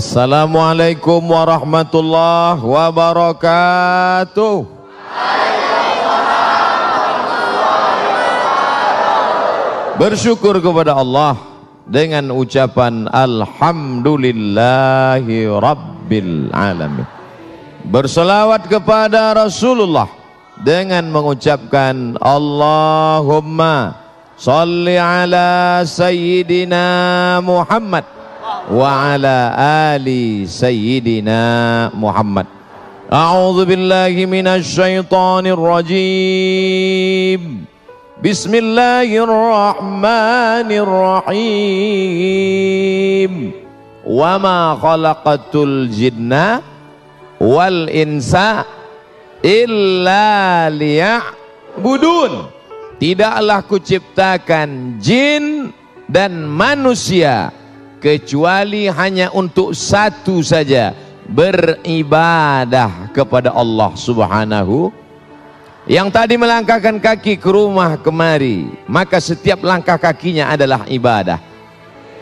Assalamualaikum warahmatullahi wabarakatuh. Bersyukur kepada Allah dengan ucapan Alhamdulillahi Rabbil Alamin. Berselawat kepada Rasulullah dengan mengucapkan Allahumma salli ala Sayyidina Muhammad wa ala ali Sayyidina Muhammad. A'udzu billahi minasy syaithanir rajim. Bismillahirrahmanirrahim. Wa ma khalaqatul jinna wal insa illa liya'budun. Tidaklah kuciptakan jin dan manusia kecuali hanya untuk satu saja beribadah kepada Allah Subhanahu yang tadi melangkahkan kaki ke rumah kemari, maka setiap langkah kakinya adalah ibadah.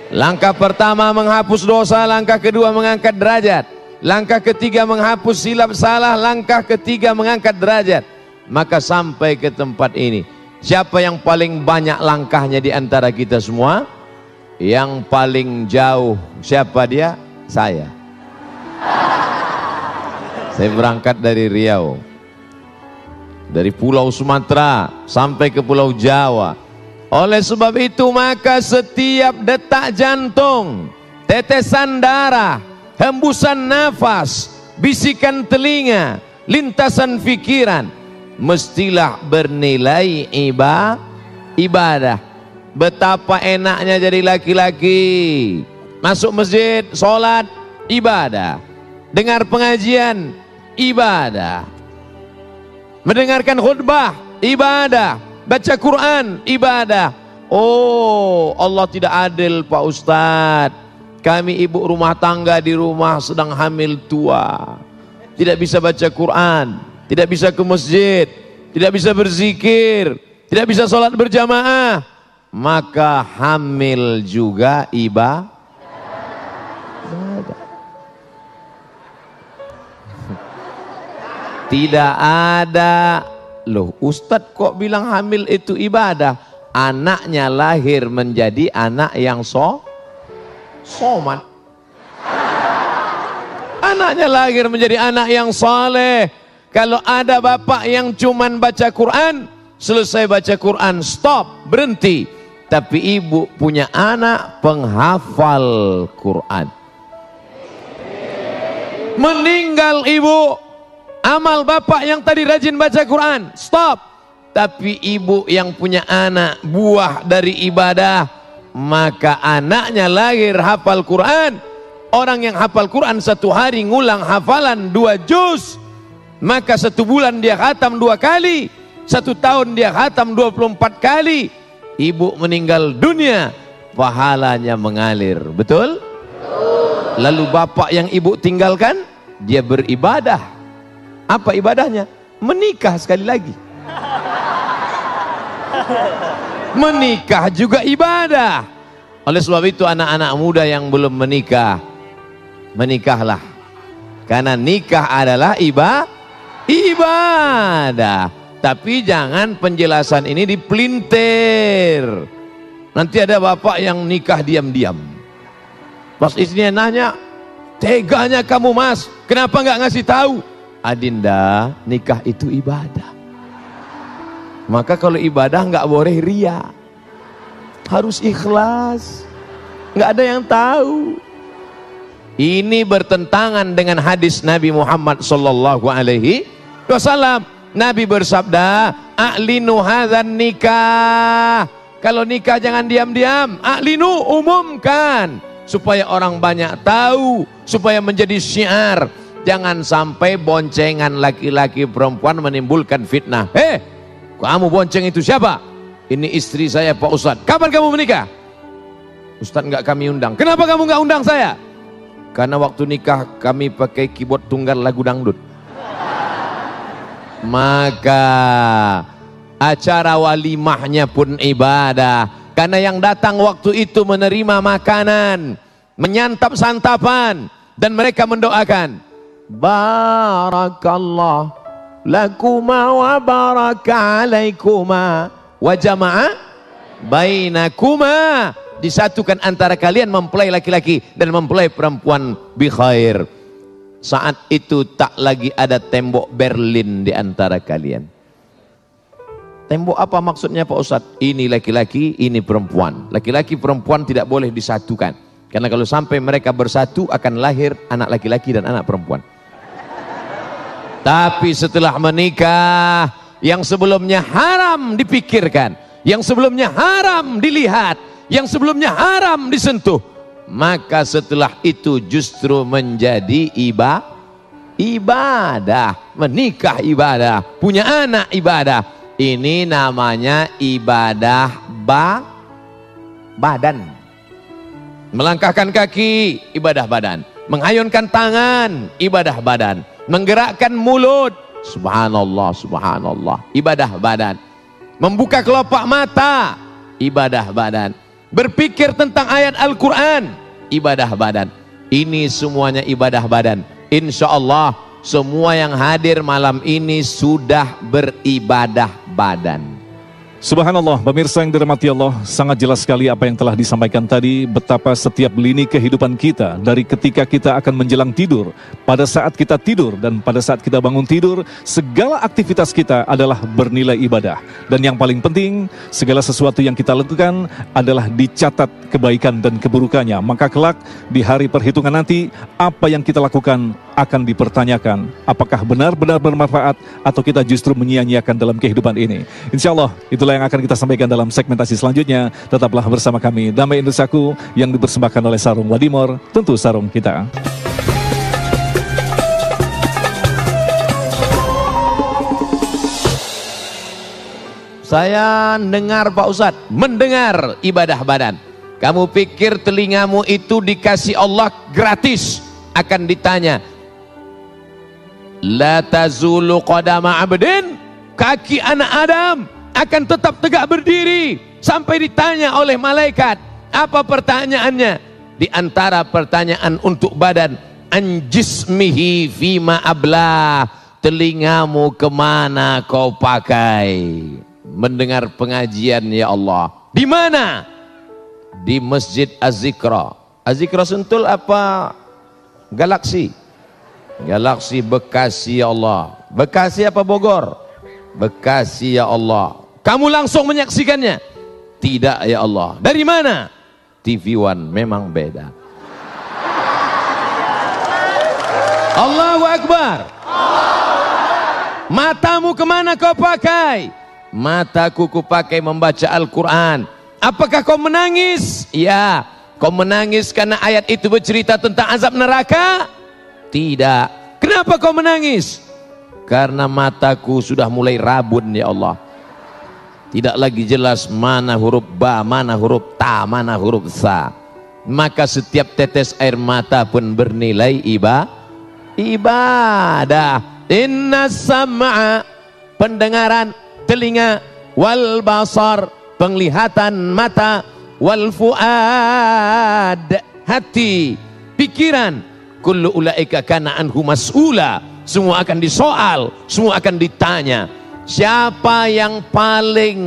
Langkah pertama menghapus dosa, langkah kedua mengangkat derajat. Langkah ketiga menghapus silap salah, langkah ketiga mengangkat derajat. Maka sampai ke tempat ini. Siapa yang paling banyak langkahnya di antara kita semua? Yang paling jauh, siapa dia? Saya. Saya berangkat dari Riau dari pulau Sumatera sampai ke pulau Jawa. Oleh sebab itu maka setiap detak jantung, tetesan darah, hembusan nafas, bisikan telinga, lintasan pikiran mestilah bernilai iba, ibadah. Betapa enaknya jadi laki-laki. Masuk masjid, sholat, ibadah. Dengar pengajian, ibadah. Mendengarkan khutbah ibadah. Baca Quran ibadah. Oh Allah tidak adil Pak Ustadz. Kami ibu rumah tangga di rumah sedang hamil tua. Tidak bisa baca Quran tidak bisa ke masjid tidak bisa berzikir tidak bisa sholat berjamaah maka hamil juga ibadah Tidak ada. Loh, Ustadz kok bilang hamil itu ibadah? Anaknya lahir menjadi anak yang so somat. Anaknya lahir menjadi anak yang saleh. Kalau ada bapak yang cuman baca Quran, selesai baca Quran, stop, berhenti. Tapi ibu punya anak penghafal Quran. Meninggal ibu, Amal bapak yang tadi rajin baca Quran, stop. Tapi ibu yang punya anak buah dari ibadah, maka anaknya lahir hafal Quran. Orang yang hafal Quran satu hari ngulang hafalan dua juz, maka satu bulan dia khatam dua kali, satu tahun dia khatam dua puluh empat kali. Ibu meninggal dunia, pahalanya mengalir, betul? Lalu bapak yang ibu tinggalkan, dia beribadah apa ibadahnya? Menikah sekali lagi. Menikah juga ibadah. Oleh sebab itu anak-anak muda yang belum menikah, menikahlah. Karena nikah adalah ibadah. Ibadah. Tapi jangan penjelasan ini dipelintir. Nanti ada bapak yang nikah diam-diam. Pas istrinya nanya, teganya kamu mas, kenapa nggak ngasih tahu? Adinda, nikah itu ibadah. Maka kalau ibadah nggak boleh ria. Harus ikhlas. Nggak ada yang tahu. Ini bertentangan dengan hadis Nabi Muhammad sallallahu alaihi wasallam. Nabi bersabda, "A'linu hadzan nikah." Kalau nikah jangan diam-diam, a'linu umumkan supaya orang banyak tahu, supaya menjadi syiar Jangan sampai boncengan laki-laki perempuan menimbulkan fitnah. Eh, kamu bonceng itu siapa? Ini istri saya Pak Ustadz. Kapan kamu menikah? Ustadz nggak kami undang. Kenapa kamu nggak undang saya? Karena waktu nikah kami pakai keyboard tunggal lagu dangdut. Maka acara walimahnya pun ibadah. Karena yang datang waktu itu menerima makanan, menyantap santapan, dan mereka mendoakan barakallah lakuma wa baraka alaikuma. Wa jama'a bainakuma. Disatukan antara kalian mempelai laki-laki dan mempelai perempuan bi khair saat itu tak lagi ada tembok Berlin di antara kalian. Tembok apa maksudnya Pak Ustadz? Ini laki-laki ini perempuan. Laki-laki perempuan tidak boleh disatukan. Karena kalau sampai mereka bersatu akan lahir anak laki-laki dan anak perempuan. Tapi setelah menikah, yang sebelumnya haram dipikirkan, yang sebelumnya haram dilihat, yang sebelumnya haram disentuh, maka setelah itu justru menjadi ibadah, ibadah, menikah ibadah, punya anak ibadah. Ini namanya ibadah ba badan. Melangkahkan kaki, ibadah badan. Menghayunkan tangan, ibadah badan menggerakkan mulut subhanallah subhanallah ibadah badan membuka kelopak mata ibadah badan berpikir tentang ayat Al-Quran. Ibadah badan. Ini semuanya ibadah badan. Insya Allah semua yang hadir malam ini sudah beribadah badan Subhanallah, pemirsa yang dirahmati Allah, sangat jelas sekali apa yang telah disampaikan tadi, betapa setiap lini kehidupan kita, dari ketika kita akan menjelang tidur, pada saat kita tidur, dan pada saat kita bangun tidur, segala aktivitas kita adalah bernilai ibadah. Dan yang paling penting, segala sesuatu yang kita lakukan adalah dicatat kebaikan dan keburukannya. Maka kelak, di hari perhitungan nanti, apa yang kita lakukan akan dipertanyakan. Apakah benar-benar bermanfaat, atau kita justru menyia-nyiakan dalam kehidupan ini. Insya Allah, itulah yang akan kita sampaikan dalam segmentasi selanjutnya. Tetaplah bersama kami Damai Indonesiaku yang dipersembahkan oleh Sarung Wadimor, tentu sarung kita. Saya dengar Pak Ustadz, mendengar ibadah badan. Kamu pikir telingamu itu dikasih Allah gratis? Akan ditanya, La tazulu qadama abdin, kaki anak Adam akan tetap tegak berdiri sampai ditanya oleh malaikat. Apa pertanyaannya? Di antara pertanyaan untuk badan, anjismihi fima ablah, telingamu ke mana kau pakai? Mendengar pengajian ya Allah. Di mana? Di Masjid Az-Zikra. Sentul apa? Galaksi. Galaksi Bekasi ya Allah. Bekasi apa Bogor? Bekasi ya Allah. Kamu langsung menyaksikannya? Tidak ya Allah. Dari mana? TV One memang beda. Allahu Akbar. Matamu ke mana kau pakai? Mataku ku pakai membaca Al-Quran. Apakah kau menangis? Ya. Kau menangis karena ayat itu bercerita tentang azab neraka? Tidak. Kenapa kau menangis? Karena mataku sudah mulai rabun ya Allah tidak lagi jelas mana huruf ba, mana huruf ta, mana huruf sa. Maka setiap tetes air mata pun bernilai iba, ibadah. Inna sam'a pendengaran telinga wal basar penglihatan mata wal fuad hati pikiran kullu ulaika kana anhu mas'ula semua akan disoal semua akan ditanya Siapa yang paling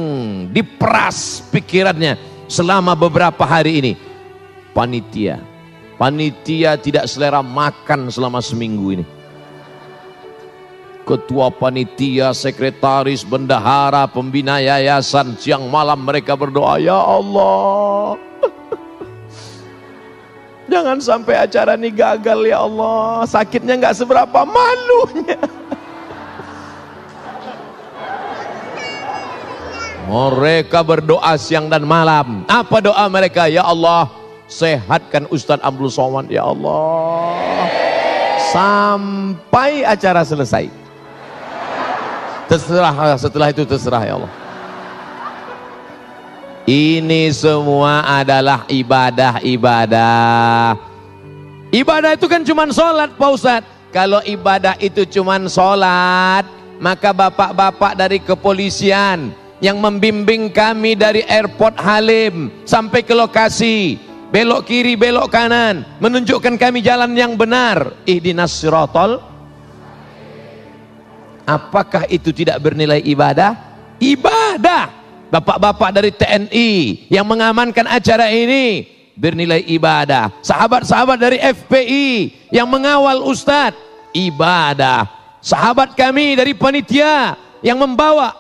diperas pikirannya selama beberapa hari ini? Panitia. Panitia tidak selera makan selama seminggu ini. Ketua panitia, sekretaris, bendahara, pembina yayasan, siang malam mereka berdoa, Ya Allah. Jangan sampai acara ini gagal ya Allah. Sakitnya nggak seberapa malunya. Mereka berdoa siang dan malam. Apa doa mereka? Ya Allah, sehatkan Ustadz Abdul Somad. Ya Allah. Sampai acara selesai. Terserah setelah itu terserah ya Allah. Ini semua adalah ibadah-ibadah. Ibadah itu kan cuma sholat Pak Ustadz. Kalau ibadah itu cuma sholat, maka bapak-bapak dari kepolisian, yang membimbing kami dari airport Halim sampai ke lokasi belok kiri, belok kanan, menunjukkan kami jalan yang benar. Ihdinas siratal. Apakah itu tidak bernilai ibadah? Ibadah. Bapak-bapak dari TNI yang mengamankan acara ini bernilai ibadah. Sahabat-sahabat dari FPI yang mengawal ustadz ibadah. Sahabat kami dari panitia yang membawa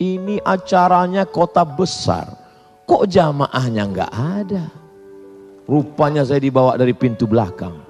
ini acaranya kota besar. Kok jamaahnya nggak ada? Rupanya saya dibawa dari pintu belakang.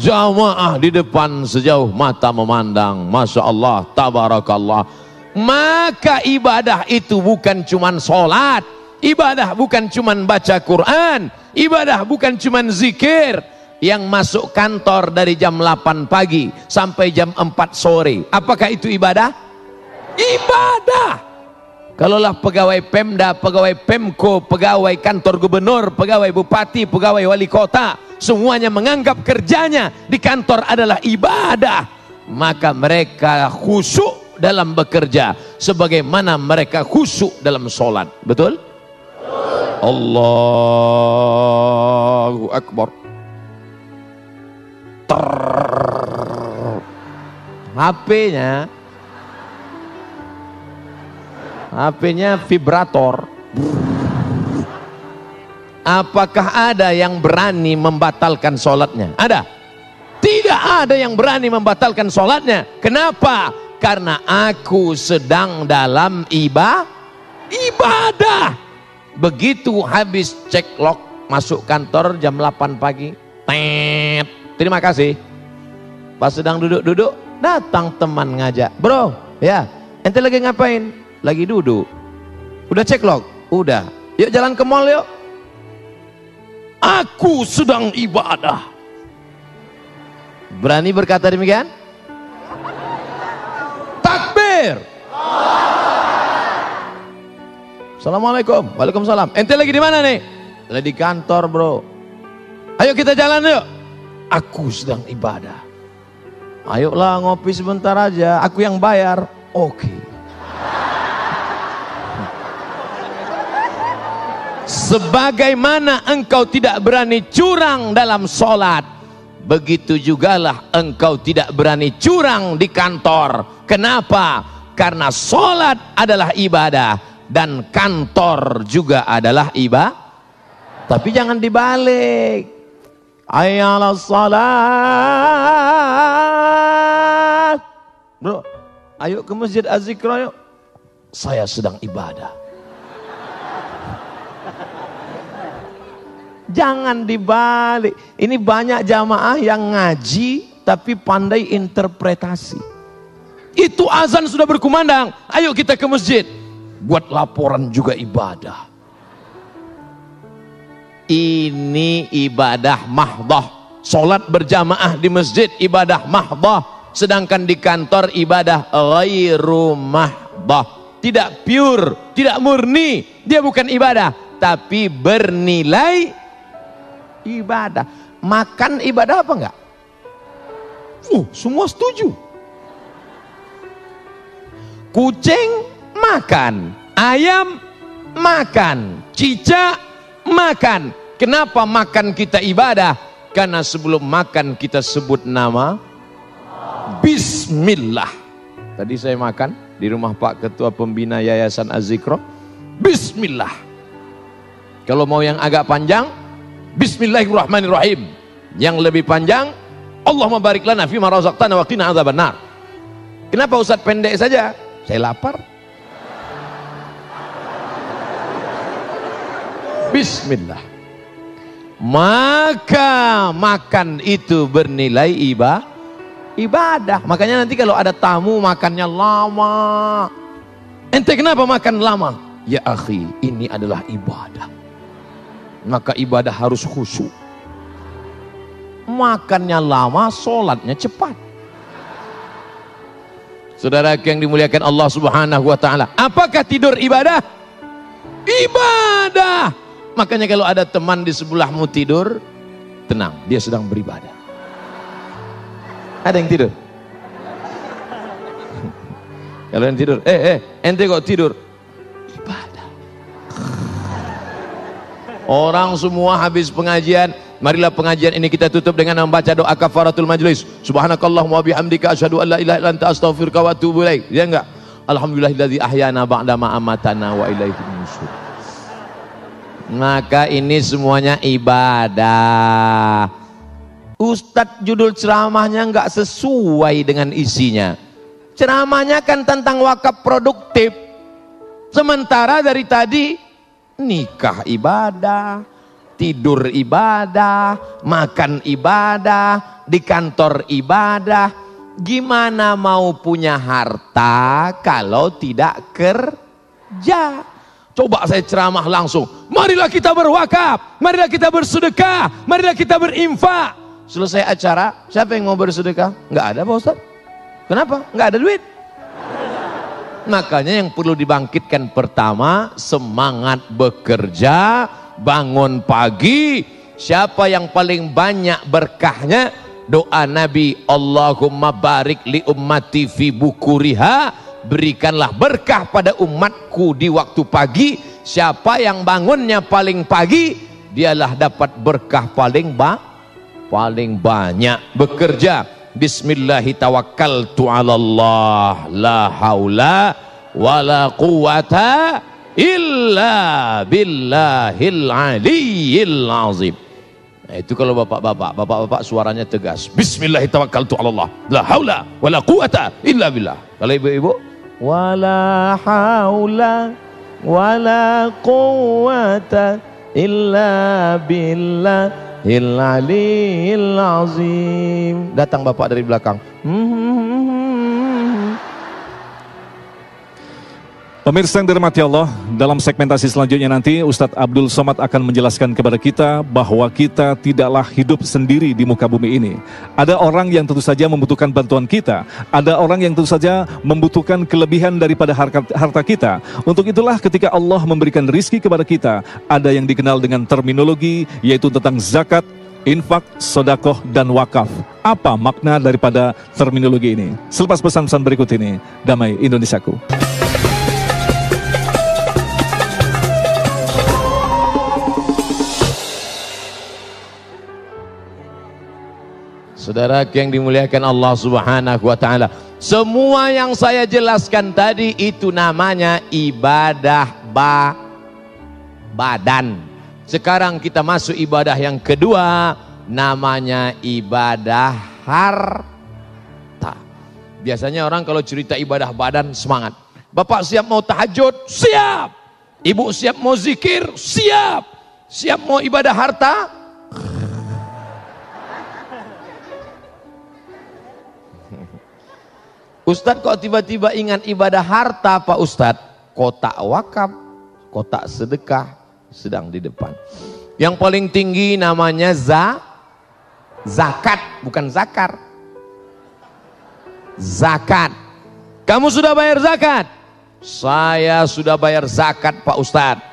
Jamaah di depan sejauh mata memandang. Masya Allah, tabarakallah. Maka ibadah itu bukan cuma sholat. Ibadah bukan cuma baca Quran. Ibadah bukan cuma zikir. Yang masuk kantor dari jam 8 pagi sampai jam 4 sore. Apakah itu ibadah? Ibadah. Kalaulah pegawai Pemda, pegawai Pemko, pegawai kantor gubernur, pegawai bupati, pegawai wali kota, semuanya menganggap kerjanya di kantor adalah ibadah, maka mereka khusyuk dalam bekerja sebagaimana mereka khusyuk dalam sholat. Betul? Allahu Akbar. HP-nya HP-nya vibrator. Apakah ada yang berani membatalkan sholatnya? Ada? Tidak ada yang berani membatalkan sholatnya. Kenapa? Karena aku sedang dalam iba, ibadah. Begitu habis cek lock masuk kantor jam 8 pagi. Tet. Terima kasih. Pas sedang duduk-duduk, datang teman ngajak. Bro, ya, ente lagi ngapain? lagi duduk. Udah cek log? Udah. Yuk jalan ke mall yuk. Aku sedang ibadah. Berani berkata demikian? Takbir. Assalamualaikum. Waalaikumsalam. Ente lagi di mana nih? Lagi di kantor bro. Ayo kita jalan yuk. Aku sedang ibadah. Ayolah ngopi sebentar aja. Aku yang bayar. Oke. Okay. Sebagaimana engkau tidak berani curang dalam sholat, begitu jugalah engkau tidak berani curang di kantor. Kenapa? Karena sholat adalah ibadah dan kantor juga adalah ibadah. Tapi jangan dibalik. Ayalah salat. Bro, ayo ke masjid Azikra yuk. Saya sedang ibadah. Jangan dibalik. Ini banyak jamaah yang ngaji tapi pandai interpretasi. Itu azan sudah berkumandang. Ayo kita ke masjid. Buat laporan juga ibadah. Ini ibadah mahdoh. Solat berjamaah di masjid ibadah mahdoh. Sedangkan di kantor ibadah ghairu mahdoh. Tidak pure, tidak murni. Dia bukan ibadah. Tapi bernilai ibadah. Makan ibadah apa enggak? Uh, semua setuju. Kucing makan, ayam makan, cicak makan. Kenapa makan kita ibadah? Karena sebelum makan kita sebut nama Bismillah. Tadi saya makan di rumah Pak Ketua Pembina Yayasan Azikro. Bismillah. Kalau mau yang agak panjang, Bismillahirrahmanirrahim. Yang lebih panjang, Allah barik lana fi ma razaqtana wa adzabannar. Kenapa Ustaz pendek saja? Saya lapar. Bismillah. Maka makan itu bernilai ibadah. Ibadah. Makanya nanti kalau ada tamu makannya lama. Ente kenapa makan lama? Ya akhi, ini adalah ibadah maka ibadah harus khusyuk. Makannya lama, sholatnya cepat. Saudara yang dimuliakan Allah Subhanahu wa taala, apakah tidur ibadah? Ibadah. Makanya kalau ada teman di sebelahmu tidur, tenang, dia sedang beribadah. Ada yang tidur? Kalau yang tidur, eh eh, ente kok tidur? Orang semua habis pengajian, marilah pengajian ini kita tutup dengan membaca doa kafaratul majlis. Subhanakallahumma wa bihamdika asyhadu an la ilaha illa anta astaghfiruka wa atubu ilaik. Ya enggak? Alhamdulillahilladzi ahyana ba'da ma amatana wa ilaihi nusyur. Maka ini semuanya ibadah. Ustadz judul ceramahnya enggak sesuai dengan isinya. Ceramahnya kan tentang wakaf produktif. Sementara dari tadi nikah ibadah, tidur ibadah, makan ibadah, di kantor ibadah. Gimana mau punya harta kalau tidak kerja? Coba saya ceramah langsung. Marilah kita berwakaf, marilah kita bersedekah, marilah kita berinfak. Selesai acara, siapa yang mau bersedekah? Enggak ada Pak Ustaz. Kenapa? Enggak ada duit. Makanya yang perlu dibangkitkan pertama semangat bekerja, bangun pagi. Siapa yang paling banyak berkahnya? Doa Nabi Allahumma barik li ummati fi bukuriha. Berikanlah berkah pada umatku di waktu pagi. Siapa yang bangunnya paling pagi, dialah dapat berkah paling ba paling banyak bekerja. Bismillahi tawakkaltu ala Allah la haula wala quwata illa billahil aliyyil azim. Nah, itu kalau bapak-bapak, bapak-bapak suaranya tegas. Bismillahi tawakkaltu ala Allah la haula wala quwata illa billah. Kalau ibu-ibu wala haula wala quwata illa billah Al-Aliyil Azim. Datang bapak dari belakang. Pemirsa yang dirahmati Allah, dalam segmentasi selanjutnya nanti Ustadz Abdul Somad akan menjelaskan kepada kita bahwa kita tidaklah hidup sendiri di muka bumi ini. Ada orang yang tentu saja membutuhkan bantuan kita, ada orang yang tentu saja membutuhkan kelebihan daripada harta kita. Untuk itulah ketika Allah memberikan rizki kepada kita, ada yang dikenal dengan terminologi yaitu tentang zakat, infak, sodakoh, dan wakaf. Apa makna daripada terminologi ini? Selepas pesan-pesan berikut ini, damai Indonesiaku. Saudara yang dimuliakan Allah Subhanahu wa taala, semua yang saya jelaskan tadi itu namanya ibadah ba badan. Sekarang kita masuk ibadah yang kedua, namanya ibadah harta. Biasanya orang kalau cerita ibadah badan semangat. Bapak siap mau tahajud? Siap. Ibu siap mau zikir? Siap. Siap mau ibadah harta? Ustadz kok tiba-tiba ingat ibadah harta Pak Ustadz? Kotak wakaf, kotak sedekah sedang di depan. Yang paling tinggi namanya za, zakat, bukan zakar. Zakat. Kamu sudah bayar zakat? Saya sudah bayar zakat Pak Ustadz.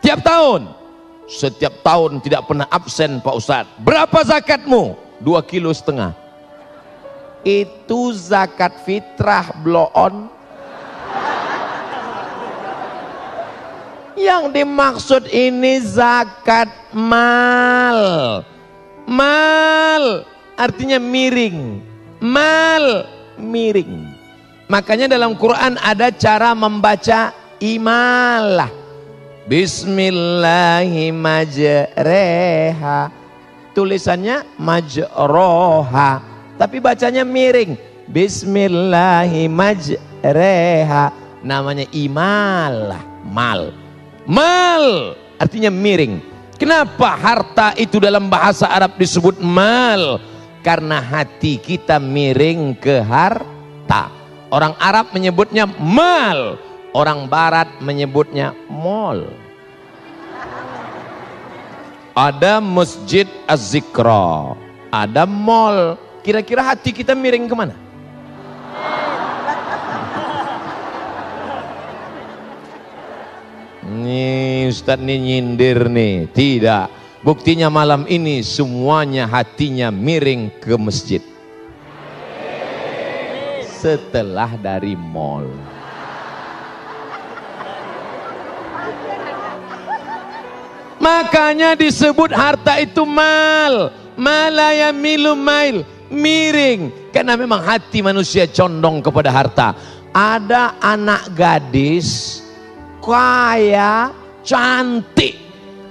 Tiap tahun? Setiap tahun tidak pernah absen Pak Ustadz. Berapa zakatmu? Dua kilo setengah itu zakat fitrah blow on yang dimaksud ini zakat mal. Mal artinya miring. Mal miring. Makanya dalam Quran ada cara membaca imalah. Bismillahirrahmanirrahim tulisannya majroha tapi bacanya miring. Bismillahirrahmanirrahim. Namanya imal, mal. Mal artinya miring. Kenapa harta itu dalam bahasa Arab disebut mal? Karena hati kita miring ke harta. Orang Arab menyebutnya mal, orang Barat menyebutnya mall. Ada masjid az-zikra, ada mall, Kira-kira hati kita miring ke mana? Nih Ustaz nih nyindir nih. Tidak. Buktinya malam ini semuanya hatinya miring ke masjid. setelah dari mall. Makanya disebut harta itu mal. Malaya milu mail. Miring. Karena memang hati manusia condong kepada harta. Ada anak gadis. Kaya. Cantik.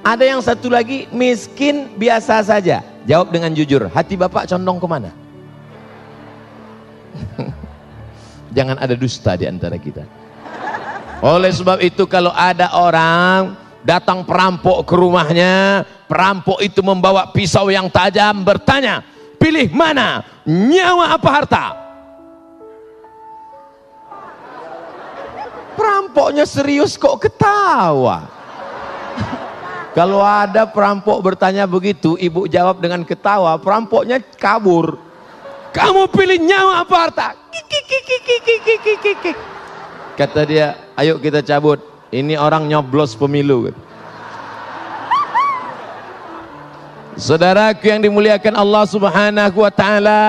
Ada yang satu lagi miskin biasa saja. Jawab dengan jujur. Hati bapak condong ke mana? Jangan ada dusta di antara kita. Oleh sebab itu kalau ada orang datang perampok ke rumahnya, perampok itu membawa pisau yang tajam bertanya, pilih mana, nyawa apa harta? Perampoknya serius kok ketawa. Kalau ada perampok bertanya begitu, ibu jawab dengan ketawa, perampoknya kabur. Kamu pilih nyawa apa harta? Kata dia, ayo kita cabut ini orang nyoblos pemilu. Saudaraku yang dimuliakan Allah Subhanahu wa taala,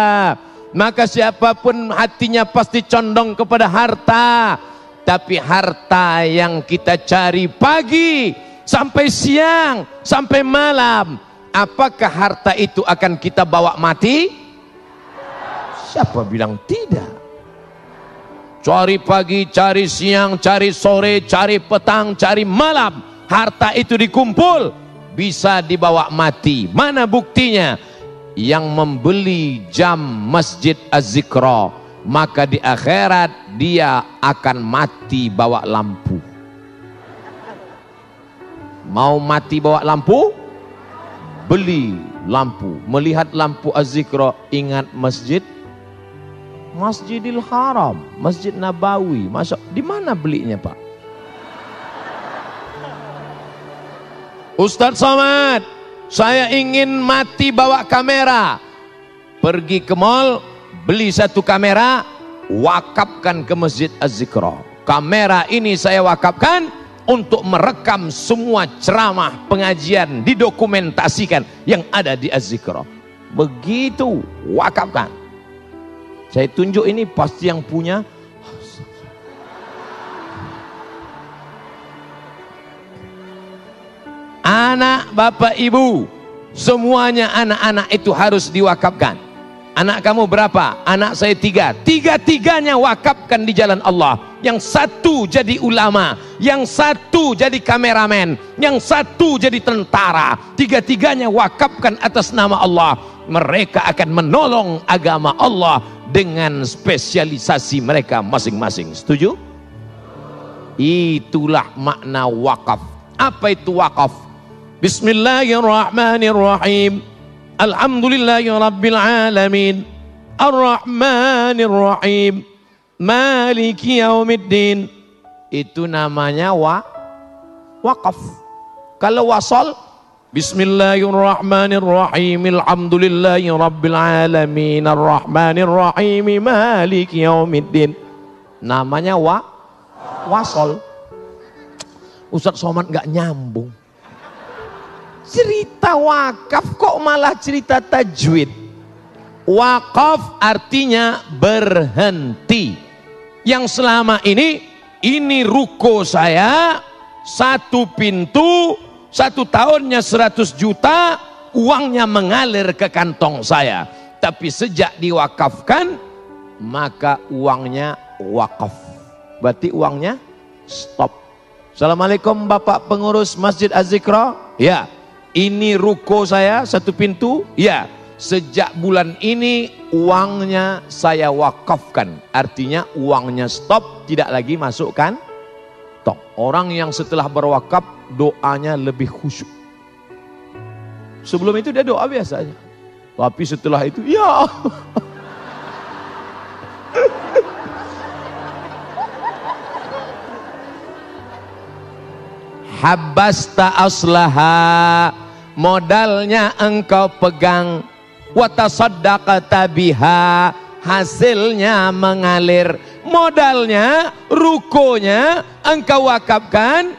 maka siapa pun hatinya pasti condong kepada harta. Tapi harta yang kita cari pagi sampai siang, sampai malam, apakah harta itu akan kita bawa mati? Siapa bilang tidak? Cari pagi, cari siang, cari sore, cari petang, cari malam. Harta itu dikumpul, bisa dibawa mati. Mana buktinya? Yang membeli jam Masjid Az-Zikra, maka di akhirat dia akan mati bawa lampu. Mau mati bawa lampu? Beli lampu. Melihat lampu Az-Zikra, ingat masjid Masjidil Haram, Masjid Nabawi. Masuk di mana belinya, Pak? Ustadz Somad, saya ingin mati bawa kamera. Pergi ke mall, beli satu kamera, wakafkan ke Masjid Az-Zikra. Kamera ini saya wakafkan untuk merekam semua ceramah pengajian didokumentasikan yang ada di Az-Zikra. Begitu wakafkan. Saya tunjuk ini pasti yang punya. Anak, bapak, ibu, semuanya anak-anak itu harus diwakafkan. Anak kamu berapa? Anak saya tiga. Tiga-tiganya wakafkan di jalan Allah. Yang satu jadi ulama, yang satu jadi kameramen, yang satu jadi tentara. Tiga-tiganya wakafkan atas nama Allah. Mereka akan menolong agama Allah dengan spesialisasi mereka masing-masing. Setuju? Itulah makna wakaf. Apa itu wakaf? Bismillahirrahmanirrahim. Alhamdulillahirabbil alamin. Ar-Rahmanirrahim. Maliki yaumiddin. Itu namanya wa wakaf. Kalau wasal Bismillahirrahmanirrahim. Alhamdulillahi rabbil alamin. Arrahmanirrahim. Maliki yaumiddin. Namanya wa wasol. Ustaz Somad nggak nyambung. Cerita wakaf kok malah cerita tajwid. Wakaf artinya berhenti. Yang selama ini ini ruko saya satu pintu satu tahunnya 100 juta, uangnya mengalir ke kantong saya. Tapi sejak diwakafkan, maka uangnya wakaf. Berarti uangnya stop. Assalamualaikum Bapak pengurus Masjid Az-Zikra. Ya, ini ruko saya satu pintu. Ya, sejak bulan ini uangnya saya wakafkan. Artinya uangnya stop, tidak lagi masukkan tok. Orang yang setelah berwakaf doanya lebih khusyuk. Sebelum itu dia doa biasa aja. Tapi setelah itu ya Habasta aslaha modalnya engkau pegang. Watasaddaqata biha hasilnya mengalir. Modalnya rukonya engkau wakafkan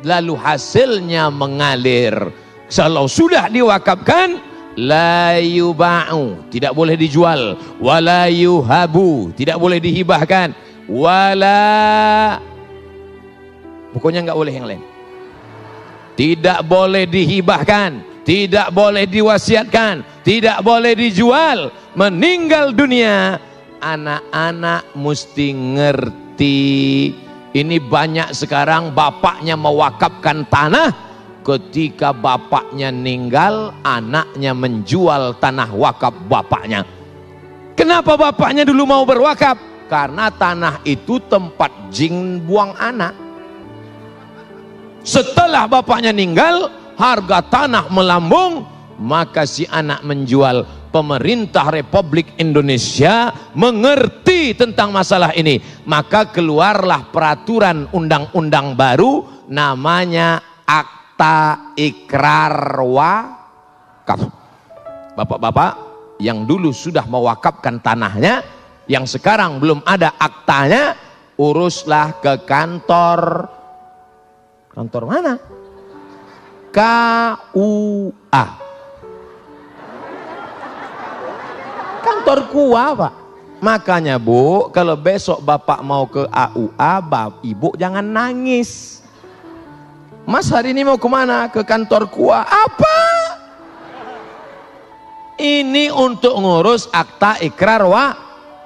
lalu hasilnya mengalir. Kalau sudah diwakafkan la yuba'u tidak boleh dijual. Wala yuhabu tidak boleh dihibahkan. Wala pokoknya nggak boleh yang lain tidak boleh dihibahkan tidak boleh diwasiatkan tidak boleh dijual meninggal dunia anak-anak mesti ngerti ini banyak sekarang bapaknya mewakafkan tanah ketika bapaknya meninggal, anaknya menjual tanah wakaf bapaknya. Kenapa bapaknya dulu mau berwakaf? Karena tanah itu tempat jin buang anak. Setelah bapaknya meninggal, harga tanah melambung, maka si anak menjual. Pemerintah Republik Indonesia mengerti tentang masalah ini. Maka keluarlah peraturan undang-undang baru namanya Akta ikrar wakaf. Bapak-bapak yang dulu sudah mewakafkan tanahnya, yang sekarang belum ada aktanya, uruslah ke kantor. Kantor mana? KUA. Kantor KUA, Pak. Makanya Bu, kalau besok Bapak mau ke AUA, Bapak, Ibu jangan nangis. Mas hari ini mau ke mana? Ke kantor kuah. Apa? Ini untuk ngurus akta ikrar wa,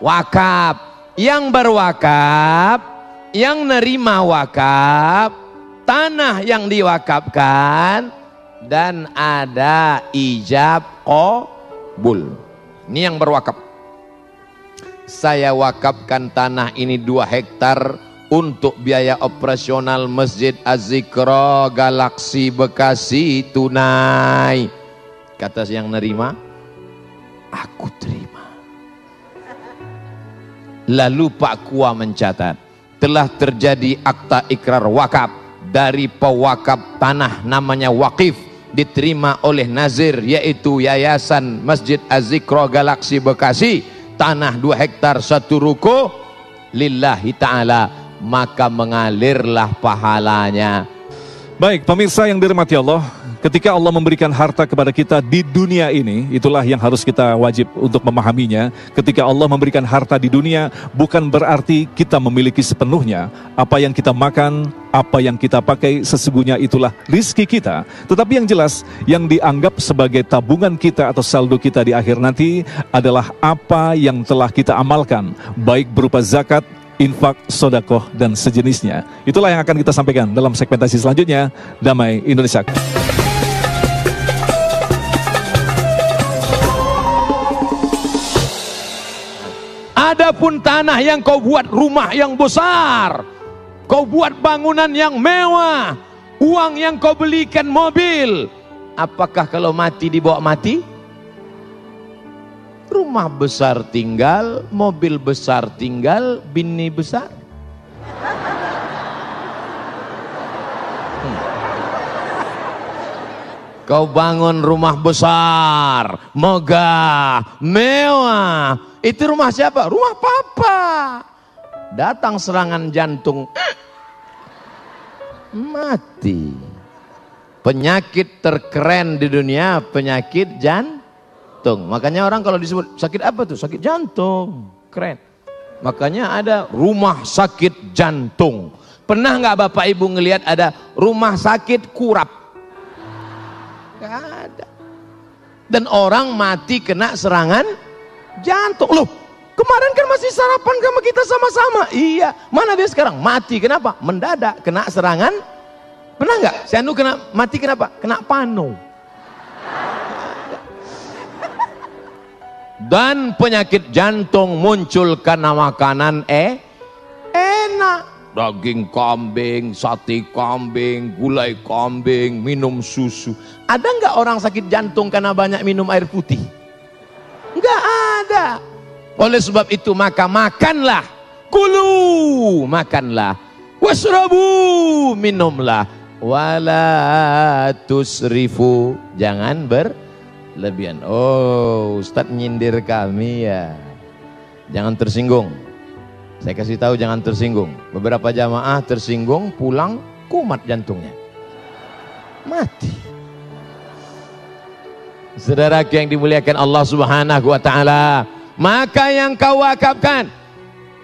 wakaf. Yang berwakaf, yang nerima wakaf, tanah yang diwakafkan, dan ada ijab qabul. Ini yang berwakaf. Saya wakafkan tanah ini dua hektar untuk biaya operasional Masjid Azikro Galaksi Bekasi tunai. Kata yang nerima, aku terima. Lalu Pak Kua mencatat, telah terjadi akta ikrar wakaf dari pewakaf tanah namanya wakif diterima oleh Nazir yaitu Yayasan Masjid Azikro Galaksi Bekasi tanah 2 hektar satu ruko lillahi ta'ala maka mengalirlah pahalanya. Baik, pemirsa yang dirahmati Allah, ketika Allah memberikan harta kepada kita di dunia ini, itulah yang harus kita wajib untuk memahaminya. Ketika Allah memberikan harta di dunia, bukan berarti kita memiliki sepenuhnya. Apa yang kita makan, apa yang kita pakai, sesungguhnya itulah rizki kita. Tetapi yang jelas, yang dianggap sebagai tabungan kita atau saldo kita di akhir nanti adalah apa yang telah kita amalkan, baik berupa zakat, infak, sodakoh, dan sejenisnya. Itulah yang akan kita sampaikan dalam segmentasi selanjutnya. Damai Indonesia. Adapun tanah yang kau buat rumah yang besar, kau buat bangunan yang mewah, uang yang kau belikan mobil, apakah kalau mati dibawa mati? Rumah besar tinggal, mobil besar tinggal, bini besar. Hmm. Kau bangun rumah besar, megah, mewah. Itu rumah siapa? Rumah papa. Datang serangan jantung, mati. Penyakit terkeren di dunia, penyakit jantung jantung. Makanya orang kalau disebut sakit apa tuh? Sakit jantung. Keren. Makanya ada rumah sakit jantung. Pernah nggak Bapak Ibu ngelihat ada rumah sakit kurap? Gak ada. Dan orang mati kena serangan jantung. Loh, kemarin kan masih sarapan sama kita sama-sama. Iya, mana dia sekarang? Mati. Kenapa? Mendadak kena serangan. Pernah nggak? Si Anu kena mati kenapa? Kena panu. Dan penyakit jantung muncul karena makanan eh enak daging kambing, sate kambing, gulai kambing, minum susu. Ada nggak orang sakit jantung karena banyak minum air putih? Nggak ada. Oleh sebab itu maka makanlah, kulu makanlah, wasrabu minumlah, wala tusrifu jangan ber lebihan. Oh, Ustadz nyindir kami ya. Jangan tersinggung. Saya kasih tahu jangan tersinggung. Beberapa jamaah tersinggung pulang kumat jantungnya. Mati. Saudara yang dimuliakan Allah Subhanahu wa taala, maka yang kau wakafkan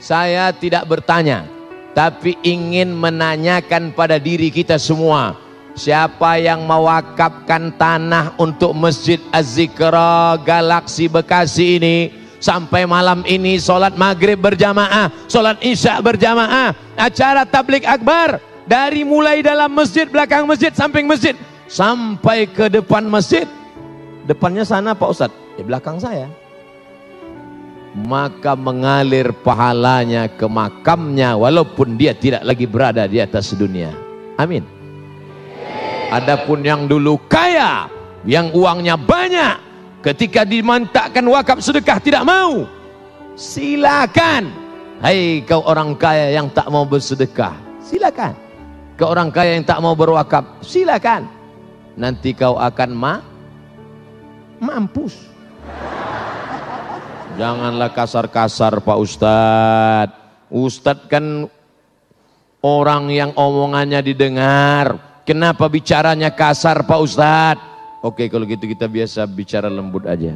saya tidak bertanya, tapi ingin menanyakan pada diri kita semua, siapa yang mewakafkan tanah untuk Masjid Az-Zikra Galaksi Bekasi ini sampai malam ini solat maghrib berjamaah, solat isya berjamaah, acara tablik akbar dari mulai dalam masjid, belakang masjid, samping masjid sampai ke depan masjid Depannya sana Pak Ustadz, di belakang saya. Maka mengalir pahalanya ke makamnya walaupun dia tidak lagi berada di atas dunia. Amin. Adapun yang dulu kaya, yang uangnya banyak, ketika dimantakkan wakaf sedekah tidak mau. Silakan. Hai kau orang kaya yang tak mau bersedekah, silakan. Kau orang kaya yang tak mau berwakaf, silakan. Nanti kau akan ma mampus. Janganlah kasar-kasar Pak Ustadz. Ustadz kan orang yang omongannya didengar. Kenapa bicaranya kasar Pak Ustadz? Oke kalau gitu kita biasa bicara lembut aja.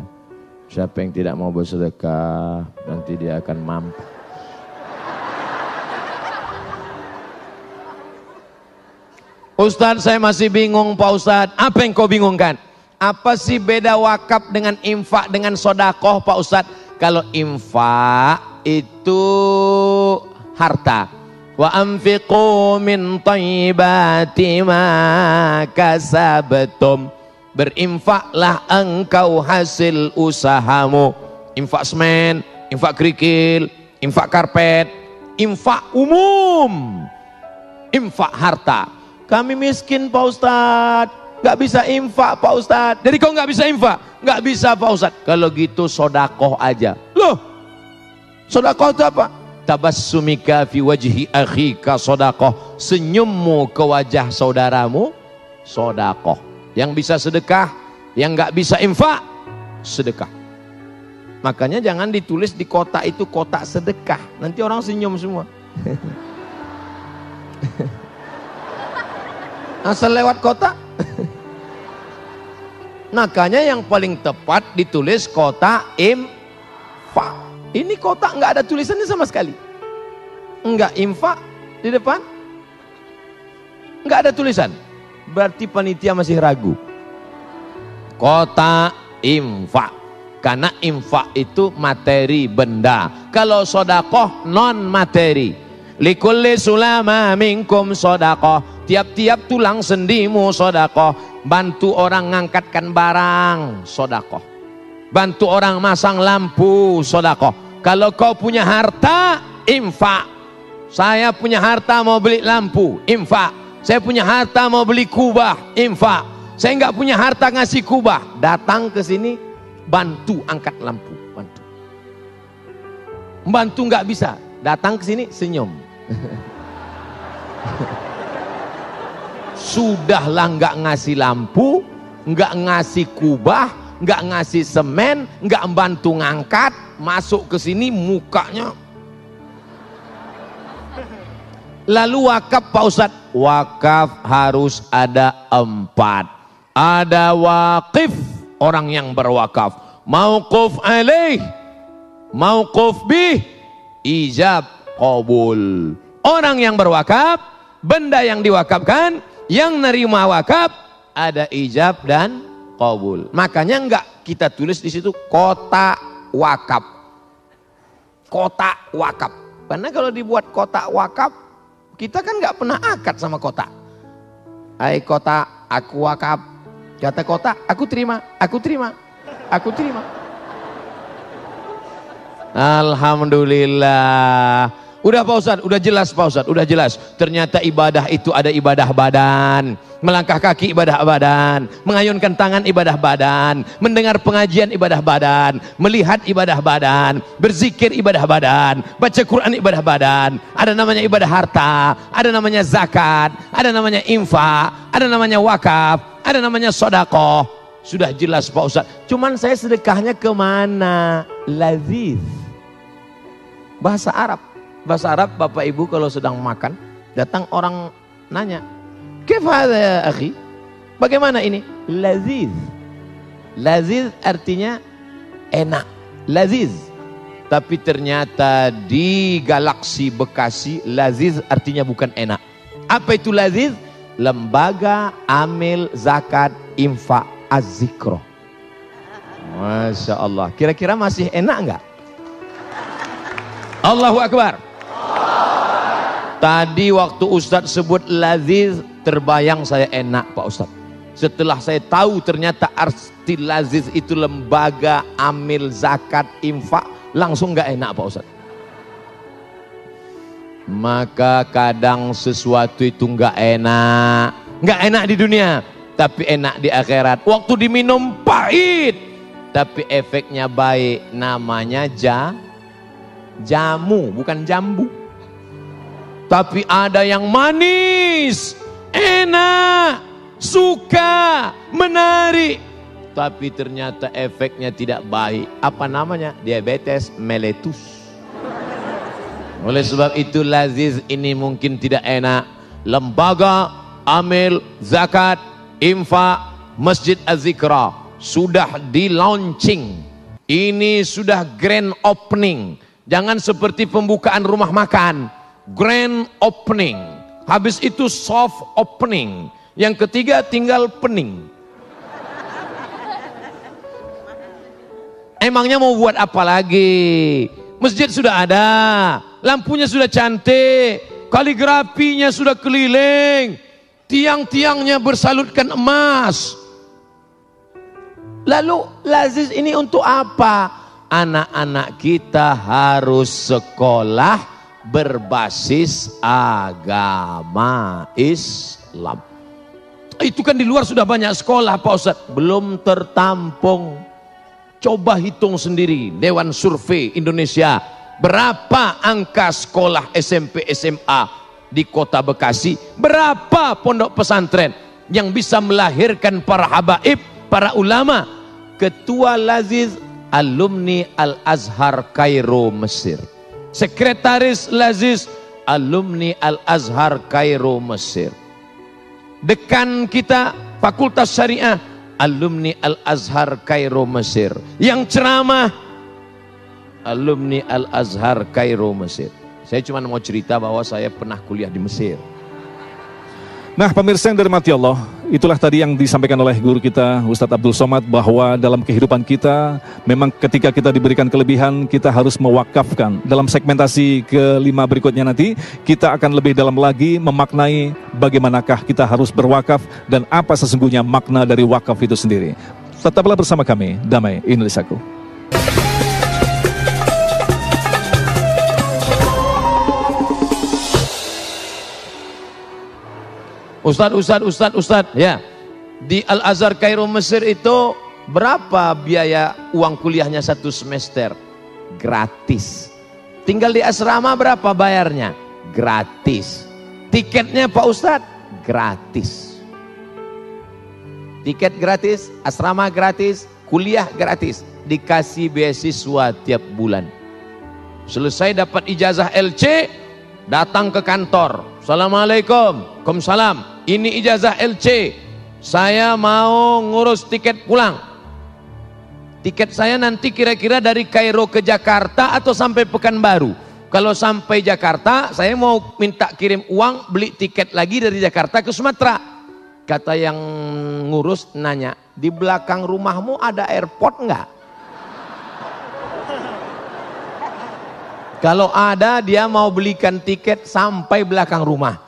Siapa yang tidak mau bersedekah nanti dia akan mampu. Ustadz saya masih bingung Pak Ustadz. Apa yang kau bingungkan? Apa sih beda wakaf dengan infak dengan sodakoh Pak Ustadz? Kalau infak itu harta. Anfiqu min tayyibati ma kasabtum. Berinfaklah engkau hasil usahamu. Infak semen, infak kerikil, infak karpet, infak umum. Infak harta. Kami miskin Pak Ustadz Gak bisa infak Pak Ustadz. Jadi kau gak bisa infak? Gak bisa Pak Ustadz. Kalau gitu sodakoh aja. Loh, sodakoh itu apa? Tabassumika fi wajhi akhika sodakoh. Senyummu ke wajah saudaramu, sodakoh. Yang bisa sedekah, yang gak bisa infak, sedekah. Makanya jangan ditulis di kotak itu kotak sedekah. Nanti orang senyum semua. Asal lewat kotak Makanya yang paling tepat ditulis kota infak. Ini kota nggak ada tulisannya sama sekali. Enggak infak di depan. Nggak ada tulisan. Berarti panitia masih ragu. Kota infak. Karena infak itu materi benda. Kalau sodakoh non materi. Likulli sulama minkum sodakoh. Tiap-tiap tulang sendimu sodakoh bantu orang ngangkatkan barang, sodakoh. Bantu orang masang lampu, sodakoh. Kalau kau punya harta, infak. Saya punya harta mau beli lampu, infak. Saya punya harta mau beli kubah, infak. Saya nggak punya harta ngasih kubah, datang ke sini, bantu angkat lampu, bantu. Bantu nggak bisa, datang ke sini senyum. Sudahlah nggak ngasih lampu, nggak ngasih kubah, nggak ngasih semen, nggak bantu ngangkat, masuk ke sini mukanya. Lalu wakaf Pak Ustadz, wakaf harus ada empat. Ada wakif, orang yang berwakaf. Mauquf alaih, mauquf bih, ijab qabul. Orang yang berwakaf, benda yang diwakafkan, yang nerima wakaf ada ijab dan kabul. Makanya enggak kita tulis di situ kota wakaf. Kota wakaf. Karena kalau dibuat kota wakaf, kita kan enggak pernah akad sama kota. Hai kota, aku wakaf. Kata kota, aku terima, aku terima, aku terima. Alhamdulillah. Udah Pak Ustadz, udah jelas Pak Ustadz, udah jelas. Ternyata ibadah itu ada ibadah badan. Melangkah kaki ibadah badan. Mengayunkan tangan ibadah badan. Mendengar pengajian ibadah badan. Melihat ibadah badan. Berzikir ibadah badan. Baca Quran ibadah badan. Ada namanya ibadah harta. Ada namanya zakat. Ada namanya infak. Ada namanya wakaf. Ada namanya sodakoh. Sudah jelas Pak Ustadz. Cuman saya sedekahnya ke mana? Laziz. Bahasa Arab bahasa Arab Bapak Ibu kalau sedang makan, datang orang nanya, "Kif ya akhi?" Bagaimana ini? Laziz. Laziz artinya enak. Laziz. Tapi ternyata di galaksi Bekasi, Laziz artinya bukan enak. Apa itu Laziz? Lembaga Amil Zakat Infak Az-Zikro. Masya Allah. Kira-kira masih enak enggak? Allahu Akbar. Tadi waktu Ustadz sebut Laziz, terbayang saya enak Pak Ustadz. Setelah saya tahu ternyata arti Laziz itu lembaga amil zakat infak, langsung nggak enak Pak Ustadz. Maka kadang sesuatu itu nggak enak, nggak enak di dunia, tapi enak di akhirat. Waktu diminum pahit, tapi efeknya baik. Namanya ja, jamu, bukan jambu. Tapi ada yang manis, enak, suka, menarik. Tapi ternyata efeknya tidak baik. Apa namanya? Diabetes mellitus. Oleh sebab itu laziz ini mungkin tidak enak. Lembaga amil zakat infak Masjid Az-Zikra sudah di launching. Ini sudah grand opening. Jangan seperti pembukaan rumah makan. Grand opening. Habis itu soft opening. Yang ketiga tinggal pening. Emangnya mau buat apa lagi? Masjid sudah ada, lampunya sudah cantik, kaligrafinya sudah keliling, tiang-tiangnya bersalutkan emas. Lalu lazis ini untuk apa? Anak-anak kita harus sekolah berbasis agama Islam. Itu kan di luar sudah banyak sekolah Pak Ustaz. Belum tertampung. Coba hitung sendiri Dewan Survei Indonesia. Berapa angka sekolah SMP SMA di kota Bekasi? Berapa pondok pesantren yang bisa melahirkan para habaib, para ulama? Ketua Laziz alumni Al-Azhar Kairo Mesir. Sekretaris Laziz alumni Al-Azhar Kairo Mesir. Dekan kita Fakultas Syariah alumni Al-Azhar Kairo Mesir. Yang ceramah alumni Al-Azhar Kairo Mesir. Saya cuma mau cerita bahwa saya pernah kuliah di Mesir Nah pemirsa yang dirahmati Allah, itulah tadi yang disampaikan oleh guru kita Ustadz Abdul Somad bahwa dalam kehidupan kita memang ketika kita diberikan kelebihan kita harus mewakafkan. Dalam segmentasi kelima berikutnya nanti kita akan lebih dalam lagi memaknai bagaimanakah kita harus berwakaf dan apa sesungguhnya makna dari wakaf itu sendiri. Tetaplah bersama kami, Damai Indonesiaku. Ustad, Ustad, Ustad, Ustad, ya. Di Al Azhar Kairo Mesir itu berapa biaya uang kuliahnya satu semester? Gratis. Tinggal di asrama berapa bayarnya? Gratis. Tiketnya Pak Ustad? Gratis. Tiket gratis, asrama gratis, kuliah gratis. Dikasih beasiswa tiap bulan. Selesai dapat ijazah LC, datang ke kantor. Assalamualaikum, Waalaikumsalam ini ijazah LC saya mau ngurus tiket pulang. Tiket saya nanti kira-kira dari Kairo ke Jakarta atau sampai Pekanbaru? Kalau sampai Jakarta saya mau minta kirim uang beli tiket lagi dari Jakarta ke Sumatera. Kata yang ngurus nanya di belakang rumahmu ada airport enggak kalau ada dia mau belikan tiket sampai belakang rumah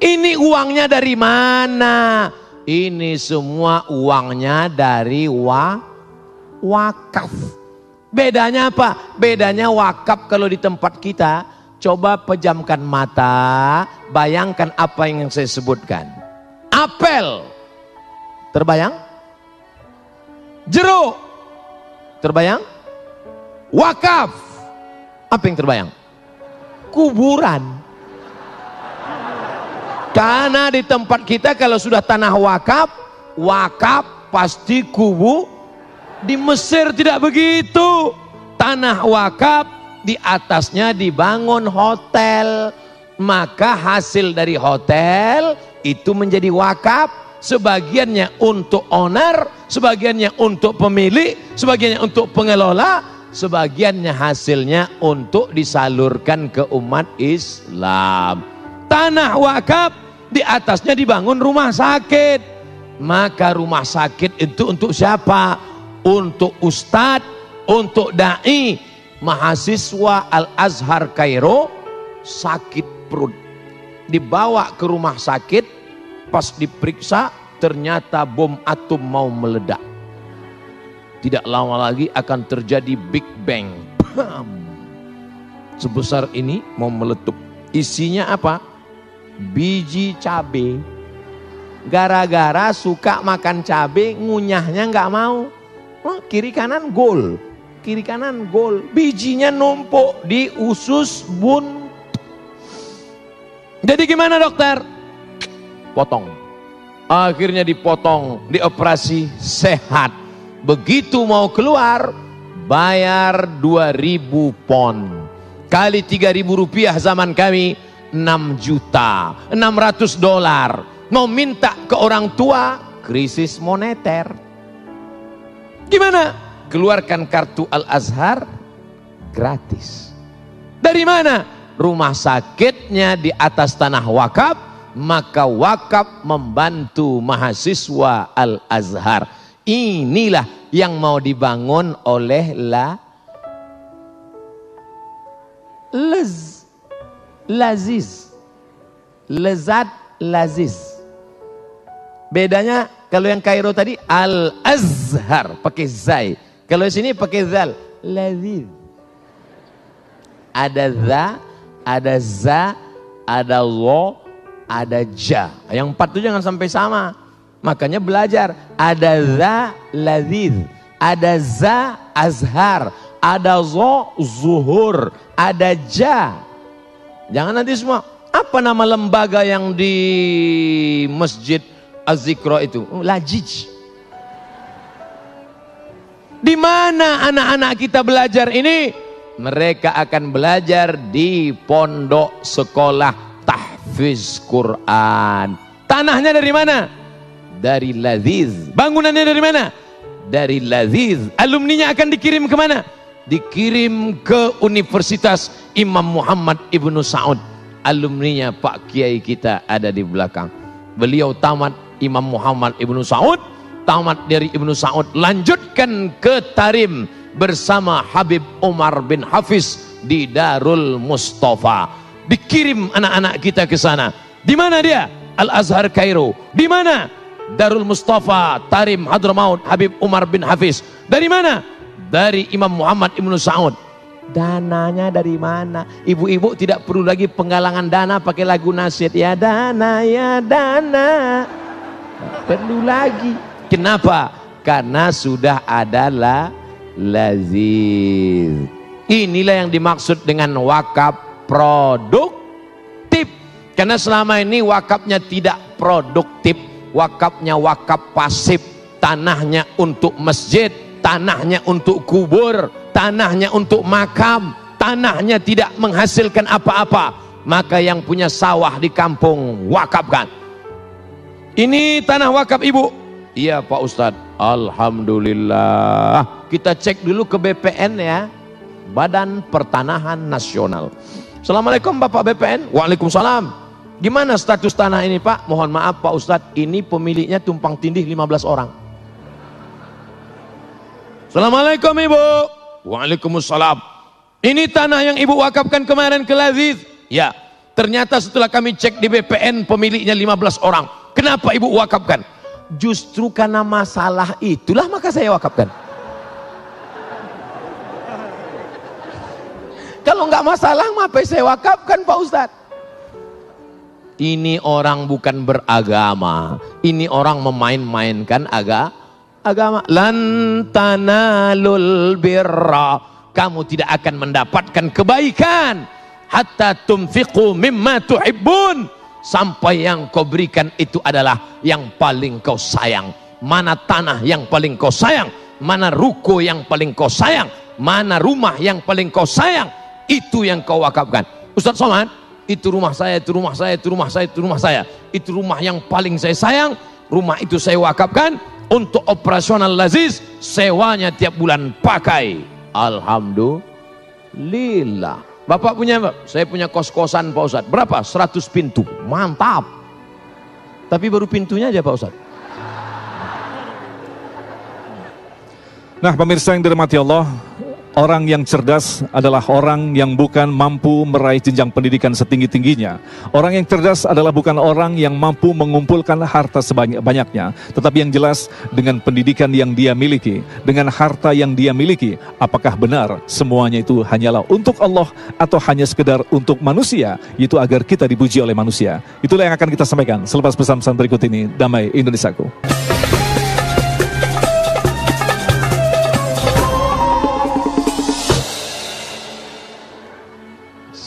ini uangnya dari mana? Ini semua uangnya dari wa, wakaf. Bedanya apa? Bedanya wakaf kalau di tempat kita, coba pejamkan mata, bayangkan apa yang saya sebutkan. Apel, terbayang? Jeruk, terbayang? Wakaf, apa yang terbayang? Kuburan. Karena di tempat kita kalau sudah tanah wakaf, wakaf pasti kubu. Di Mesir tidak begitu. Tanah wakaf di atasnya dibangun hotel. Maka hasil dari hotel itu menjadi wakaf. sebagiannya untuk owner, sebagiannya untuk pemilik, sebagiannya untuk pengelola, sebagiannya hasilnya untuk disalurkan ke umat Islam. Tanah wakaf di atasnya dibangun rumah sakit. Maka rumah sakit itu untuk siapa? Untuk ustadz, untuk dai, mahasiswa Al-Azhar Kairo sakit perut. Dibawa ke rumah sakit, pas diperiksa ternyata bom atom mau meledak. Tidak lama lagi akan terjadi Big Bang. Bam. Sebesar ini mau meletup. Isinya apa? Biji cabai gara-gara suka makan cabai ngunyahnya nggak mau oh, kiri kanan gol kiri kanan gol bijinya numpuk di usus bun jadi gimana dokter potong akhirnya dipotong dioperasi sehat begitu mau keluar bayar 2000 pon kali 3000 rupiah zaman kami 6 juta 600 dolar mau minta ke orang tua, krisis moneter. Gimana? Keluarkan kartu Al-Azhar gratis. Dari mana? Rumah sakitnya di atas tanah wakaf, maka wakaf membantu mahasiswa Al-Azhar. Inilah yang mau dibangun oleh la lez laziz lezat laziz Bedanya kalau yang Kairo tadi Al-Azhar pakai zai. Kalau sini pakai zal. Lazid. Ada za, ada za, ada lo, ada ja. Yang empat itu jangan sampai sama. Makanya belajar. Ada za, lazid. Ada za, azhar. Ada zo, zuhur. Ada ja. Jangan nanti semua. Apa nama lembaga yang di masjid Az-Zikra itu? Oh, lajij. Di mana anak-anak kita belajar ini? Mereka akan belajar di pondok sekolah tahfiz Quran. Tanahnya dari mana? Dari Laziz. Bangunannya dari mana? Dari Laziz. Alumninya akan dikirim ke mana? Dikirim ke Universitas Imam Muhammad Ibnu Saud. Alumninya Pak Kiai kita ada di belakang. Beliau tamat Imam Muhammad Ibnu Saud tamat dari Ibnu Saud lanjutkan ke Tarim bersama Habib Umar bin Hafiz di Darul Mustafa dikirim anak-anak kita ke sana di mana dia Al Azhar Kairo di mana Darul Mustafa Tarim Hadramaut Habib Umar bin Hafiz dari mana dari Imam Muhammad Ibnu Saud dananya dari mana ibu-ibu tidak perlu lagi penggalangan dana pakai lagu nasihat ya dana ya dana perlu lagi. Kenapa? Karena sudah adalah lazim. Inilah yang dimaksud dengan wakaf produktif. Karena selama ini wakafnya tidak produktif. Wakafnya wakaf pasif. Tanahnya untuk masjid. Tanahnya untuk kubur. Tanahnya untuk makam. Tanahnya tidak menghasilkan apa-apa. Maka yang punya sawah di kampung wakafkan ini tanah wakaf ibu. Iya Pak Ustadz. Alhamdulillah. Kita cek dulu ke BPN ya. Badan Pertanahan Nasional. Assalamualaikum Bapak BPN. Waalaikumsalam. Gimana status tanah ini Pak? Mohon maaf Pak Ustadz. Ini pemiliknya tumpang tindih 15 orang. Assalamualaikum Ibu. Waalaikumsalam. Ini tanah yang Ibu wakafkan kemarin ke Laziz. Ya. Ternyata setelah kami cek di BPN pemiliknya 15 orang. Kenapa ibu wakafkan? Justru karena masalah itulah maka saya wakafkan. Kalau nggak masalah, apa saya wakafkan Pak Ustadz? Ini orang bukan beragama. Ini orang memain-mainkan aga, agama. Lantana lul birra. Kamu tidak akan mendapatkan kebaikan. Hatta tumfiqu mimma tuhibbun sampai yang kau berikan itu adalah yang paling kau sayang mana tanah yang paling kau sayang mana ruko yang paling kau sayang mana rumah yang paling kau sayang itu yang kau wakafkan Ustaz Somad itu rumah saya, itu rumah saya, itu rumah saya, itu rumah saya. Itu rumah yang paling saya sayang. Rumah itu saya wakafkan. Untuk operasional lazis sewanya tiap bulan pakai. Alhamdulillah. Bapak punya saya punya kos-kosan Pak Ustadz. Berapa? 100 pintu. Mantap. Tapi baru pintunya aja Pak Ustadz. Nah pemirsa yang dirahmati Allah Orang yang cerdas adalah orang yang bukan mampu meraih jenjang pendidikan setinggi-tingginya. Orang yang cerdas adalah bukan orang yang mampu mengumpulkan harta sebanyak-banyaknya, tetapi yang jelas dengan pendidikan yang dia miliki, dengan harta yang dia miliki, apakah benar semuanya itu hanyalah untuk Allah atau hanya sekedar untuk manusia, yaitu agar kita dipuji oleh manusia. Itulah yang akan kita sampaikan selepas pesan-pesan berikut ini. Damai Indonesiaku.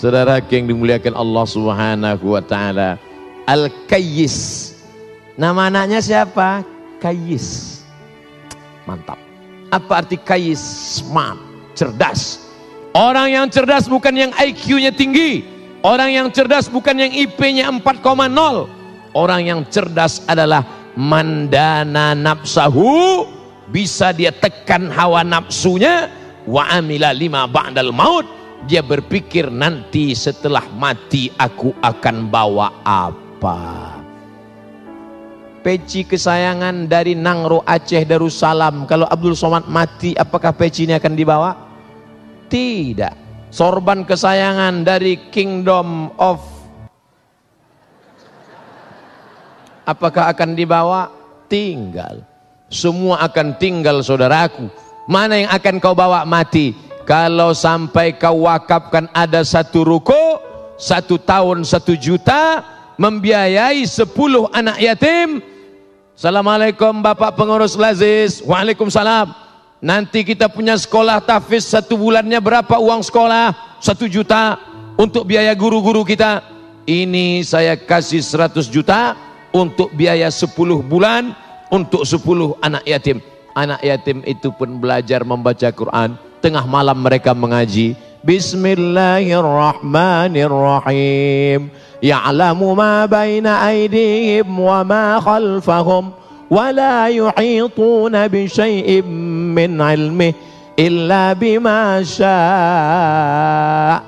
Saudara yang dimuliakan Allah Subhanahu wa taala. Al-Kayyis. Nama anaknya siapa? Kayyis. Mantap. Apa arti Kayyis? Smart, cerdas. Orang yang cerdas bukan yang IQ-nya tinggi. Orang yang cerdas bukan yang IP-nya 4,0. Orang yang cerdas adalah mandana nafsahu bisa dia tekan hawa nafsunya wa amila lima ba'dal maut dia berpikir nanti setelah mati aku akan bawa apa? Peci kesayangan dari Nangro Aceh Darussalam. Kalau Abdul Somad mati apakah peci ini akan dibawa? Tidak. Sorban kesayangan dari Kingdom of apakah akan dibawa? Tinggal. Semua akan tinggal saudaraku. Mana yang akan kau bawa mati kalau sampai kau wakafkan ada satu ruko, satu tahun satu juta, membiayai sepuluh anak yatim. Assalamualaikum Bapak Pengurus Lazis. Waalaikumsalam. Nanti kita punya sekolah tafiz satu bulannya berapa uang sekolah? Satu juta untuk biaya guru-guru kita. Ini saya kasih seratus juta untuk biaya sepuluh bulan untuk sepuluh anak yatim. Anak yatim itu pun belajar membaca Quran tengah malam mereka mengaji Bismillahirrahmanirrahim Ya'lamu ma baina aydihim wa ma khalfahum wa la yuhituna bi syai'in min ilmih illa bima syaa'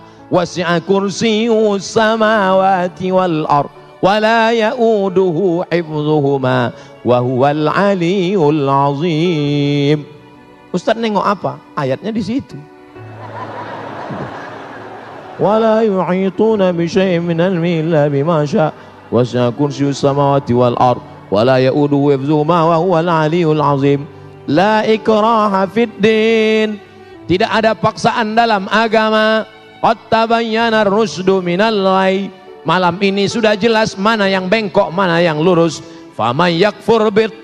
wal ard wa la ya'uduhu hifdhuhuma wa Ustaz nengok apa? Ayatnya di situ. Wala yu'ituna bi syai'in min ilmi illa bima syaa. Wasi'a kursiyyus samawati wal ard wala ya'uduhu hifdzuhuma wa huwal aliyyul azim. La ikraha fid din. Tidak ada paksaan dalam agama. Qad tabayyana ar-rusdu minal ghayy. Malam ini sudah jelas mana yang bengkok, mana yang lurus. Faman yakfur bit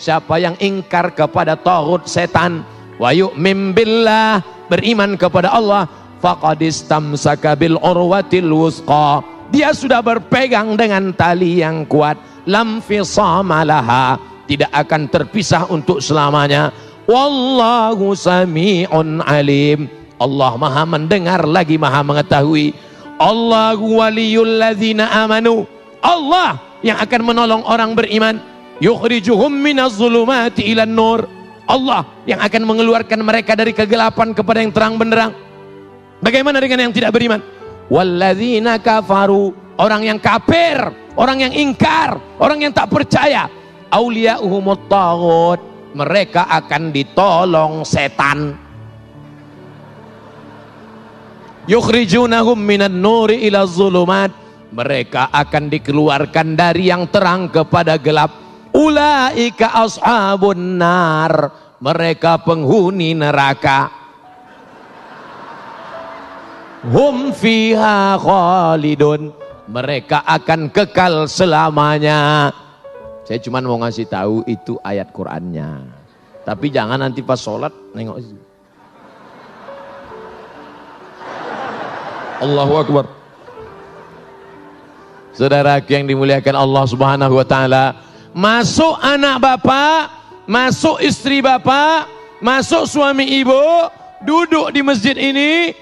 Siapa yang ingkar kepada tagut setan? Wa yu'min billah beriman kepada Allah. Faqad istamsaka bil urwatil wusqa. Dia sudah berpegang dengan tali yang kuat. Lam fisamalaha tidak akan terpisah untuk selamanya. Wallahu sami'un alim. Allah maha mendengar lagi maha mengetahui. Allahu waliyul ladzina amanu. Allah yang akan menolong orang beriman yukhrijuhum minaz zulumati ilan nur. Allah yang akan mengeluarkan mereka dari kegelapan kepada yang terang benderang. Bagaimana dengan yang tidak beriman? Walladzina kafaru. Orang yang kafir orang yang ingkar orang yang tak percaya. Auliya'uhumut taghut. Mereka akan ditolong setan. Yukhrijunahum minan nuri ila zulumat. Mereka akan dikeluarkan dari yang terang kepada gelap Ulaika ashabun nar. Mereka penghuni neraka. Hum fiha khalidun. Mereka akan kekal selamanya. Saya cuma mau ngasih tahu itu ayat Qur'annya. Tapi jangan nanti pas sholat nengok. Allahu Akbar. Saudara yang dimuliakan Allah Subhanahu wa taala, masuk anak bapak, masuk istri bapak, masuk suami ibu, duduk di masjid ini,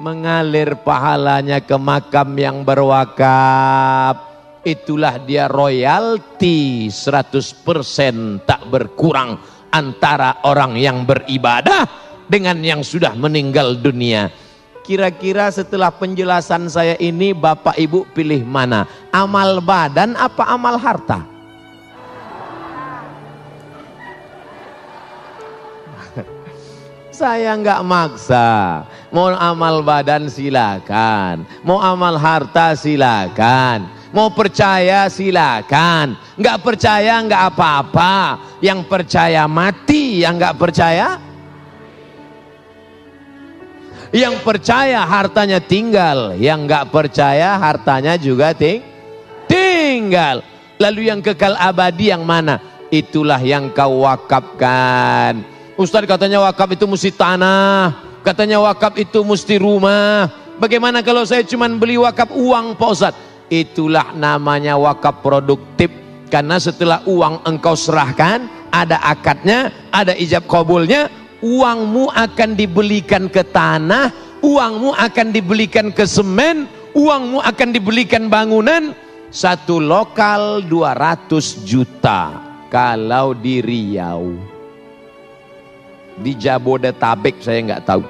mengalir pahalanya ke makam yang berwakaf. itulah dia royalti 100% tak berkurang antara orang yang beribadah dengan yang sudah meninggal dunia. Kira-kira setelah penjelasan saya ini Bapak Ibu pilih mana? Amal badan apa amal harta? Saya nggak maksa. Mau amal badan silakan. Mau amal harta silakan. Mau percaya silakan. Nggak percaya nggak apa-apa. Yang percaya mati, yang nggak percaya yang percaya hartanya tinggal, yang nggak percaya hartanya juga ting tinggal. Lalu yang kekal abadi yang mana? Itulah yang kau wakafkan. Ustaz katanya wakaf itu mesti tanah, katanya wakaf itu mesti rumah. Bagaimana kalau saya cuma beli wakaf uang Pak Ustaz? Itulah namanya wakaf produktif. Karena setelah uang engkau serahkan, ada akadnya, ada ijab kabulnya, uangmu akan dibelikan ke tanah, uangmu akan dibelikan ke semen, uangmu akan dibelikan bangunan, satu lokal 200 juta kalau di Riau di Jabodetabek saya nggak tahu.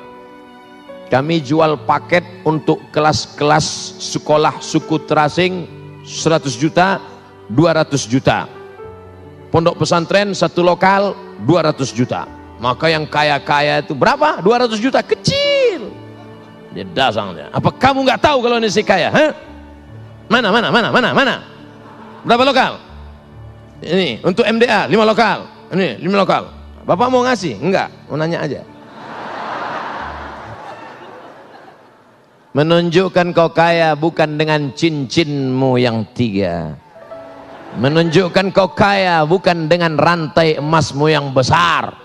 Kami jual paket untuk kelas-kelas sekolah suku terasing 100 juta, 200 juta. Pondok pesantren satu lokal 200 juta. Maka yang kaya-kaya itu berapa? 200 juta kecil. Dia dasarnya. Apa kamu nggak tahu kalau ini si kaya? Hah? Mana, mana, mana, mana, mana? Berapa lokal? Ini untuk MDA 5 lokal. Ini 5 lokal. Bapak mau ngasih? Enggak, mau nanya aja. Menunjukkan kau kaya bukan dengan cincinmu yang tiga. Menunjukkan kau kaya bukan dengan rantai emasmu yang besar.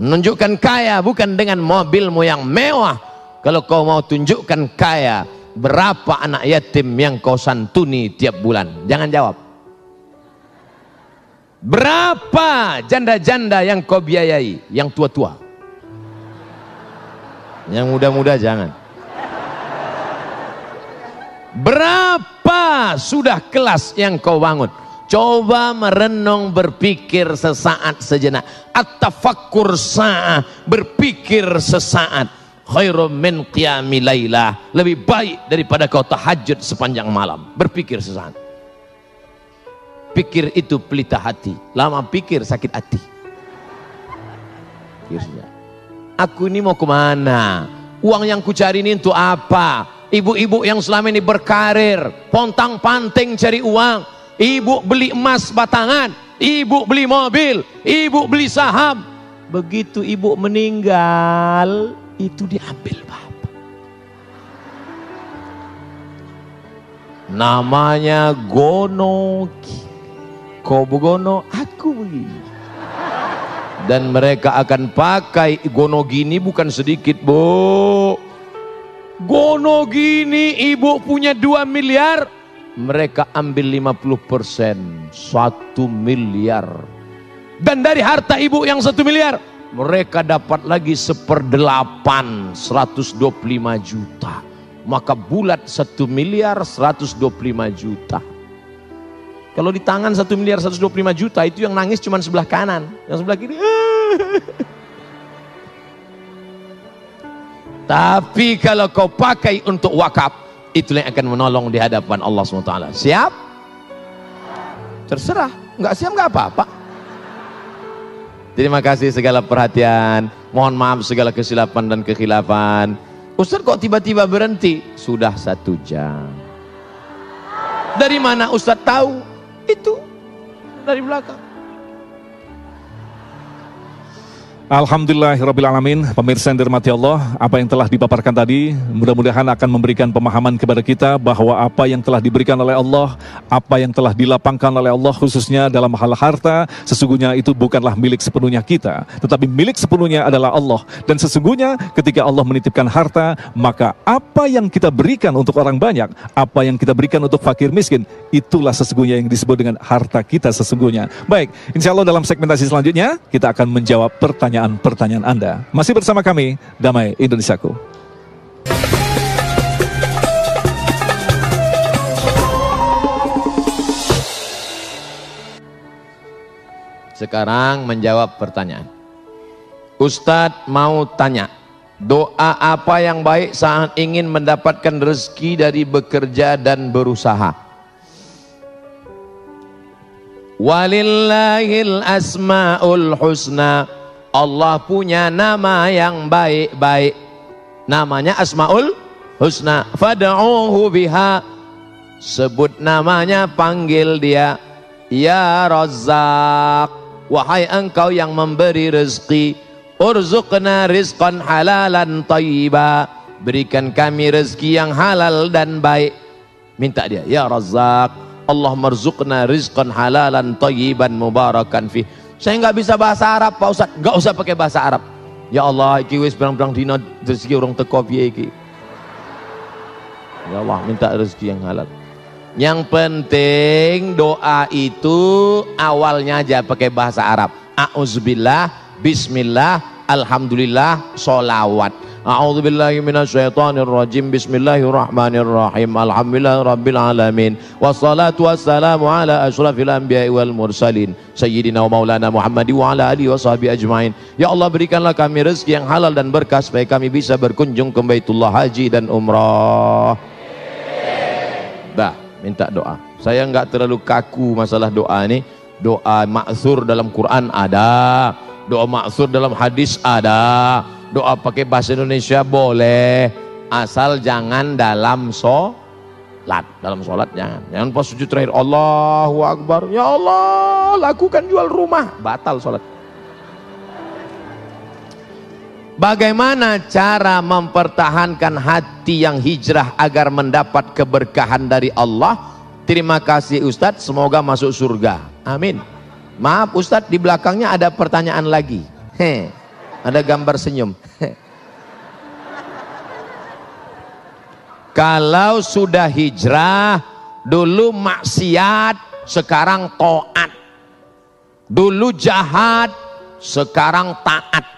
Menunjukkan kaya bukan dengan mobilmu yang mewah. Kalau kau mau tunjukkan kaya, berapa anak yatim yang kau santuni tiap bulan? Jangan jawab. Berapa janda-janda yang kau biayai? Yang tua-tua. Yang muda-muda jangan. Berapa sudah kelas yang kau bangun? Coba merenung berpikir sesaat sejenak. At-tafakkur sa'ah. Berpikir sesaat. Khairum min qiyami laylah. Lebih baik daripada kau tahajud sepanjang malam. Berpikir sesaat. Pikir itu pelita hati. Lama pikir sakit hati. Aku ini mau ke mana? Uang yang kucari ini untuk apa? Ibu-ibu yang selama ini berkarir, pontang panting cari uang. Ibu beli emas batangan, ibu beli mobil, ibu beli saham. Begitu ibu meninggal, itu diambil bapak. Namanya Gonoki. Kau begono, aku begini. Dan mereka akan pakai gono gini bukan sedikit, Bu. Gono gini ibu punya 2 miliar, mereka ambil 50 persen, 1 miliar. Dan dari harta ibu yang 1 miliar, mereka dapat lagi seperdelapan, 125 juta. Maka bulat 1 miliar, 125 juta. Kalau di tangan 1 miliar 125 juta itu yang nangis cuma sebelah kanan, yang sebelah kiri. Tapi kalau kau pakai untuk wakaf, itulah yang akan menolong di hadapan Allah SWT. Siap? Terserah, nggak siap nggak apa-apa. Terima kasih segala perhatian. Mohon maaf segala kesilapan dan kekhilafan. Ustaz kok tiba-tiba berhenti? Sudah satu jam. Dari mana Ustaz tahu? Itu dari belakang. Alhamdulillahirrabbilalamin. Pemirsa yang dirahmati Allah Apa yang telah dipaparkan tadi Mudah-mudahan akan memberikan pemahaman kepada kita Bahwa apa yang telah diberikan oleh Allah Apa yang telah dilapangkan oleh Allah Khususnya dalam hal harta Sesungguhnya itu bukanlah milik sepenuhnya kita Tetapi milik sepenuhnya adalah Allah. Dan sesungguhnya ketika Allah menitipkan harta Maka apa yang kita berikan untuk orang banyak Apa yang kita berikan untuk fakir miskin Itulah sesungguhnya yang disebut dengan harta kita sesungguhnya. Baik, insya Allah dalam segmentasi selanjutnya Kita akan menjawab pertanyaan pertanyaan-pertanyaan Anda. Masih bersama kami, Damai Indonesiaku. Sekarang menjawab pertanyaan. Ustadz mau tanya, doa apa yang baik saat ingin mendapatkan rezeki dari bekerja dan berusaha? Walillahil asma'ul husna Allah punya nama yang baik-baik. Namanya Asmaul Husna. Fad'uhu biha. Sebut namanya, panggil dia. Ya Razzaq. Wahai engkau yang memberi rezeki. Urzuqna rizqan halalan tayyiba. Berikan kami rezeki yang halal dan baik. Minta dia, Ya Razzaq. Allah marzuqna rizqan halalan tayyiban mubarakan fi. Saya nggak bisa bahasa Arab Pak Ustaz. Nggak usah pakai bahasa Arab. Ya Allah, iki wis berang-berang dina rezeki orang teko piye iki. Ya Allah, minta rezeki yang halal. Yang penting doa itu awalnya aja pakai bahasa Arab. A'udzubillah, bismillah, alhamdulillah, solawat. A'udzu billahi minasyaitonir rajim. Bismillahirrahmanirrahim. Alhamdulillah rabbil alamin. Wassalatu wassalamu ala asyrafil anbiya'i wal mursalin. Sayyidina wa maulana Muhammad wa ala alihi wa sahbihi ajmain. Ya Allah berikanlah kami rezeki yang halal dan berkah supaya kami bisa berkunjung ke Baitullah Haji dan Umrah. Dah, minta doa. Saya enggak terlalu kaku masalah doa ini. Doa maksur dalam Quran ada. Doa maksur dalam hadis ada doa pakai bahasa Indonesia boleh asal jangan dalam sholat dalam sholat jangan jangan pas sujud terakhir Allahu Akbar ya Allah lakukan jual rumah batal sholat Bagaimana cara mempertahankan hati yang hijrah agar mendapat keberkahan dari Allah? Terima kasih Ustadz, semoga masuk surga. Amin. Maaf Ustadz, di belakangnya ada pertanyaan lagi. Heh. Ada gambar senyum. Kalau sudah hijrah, dulu maksiat, sekarang toat. Dulu jahat, sekarang taat.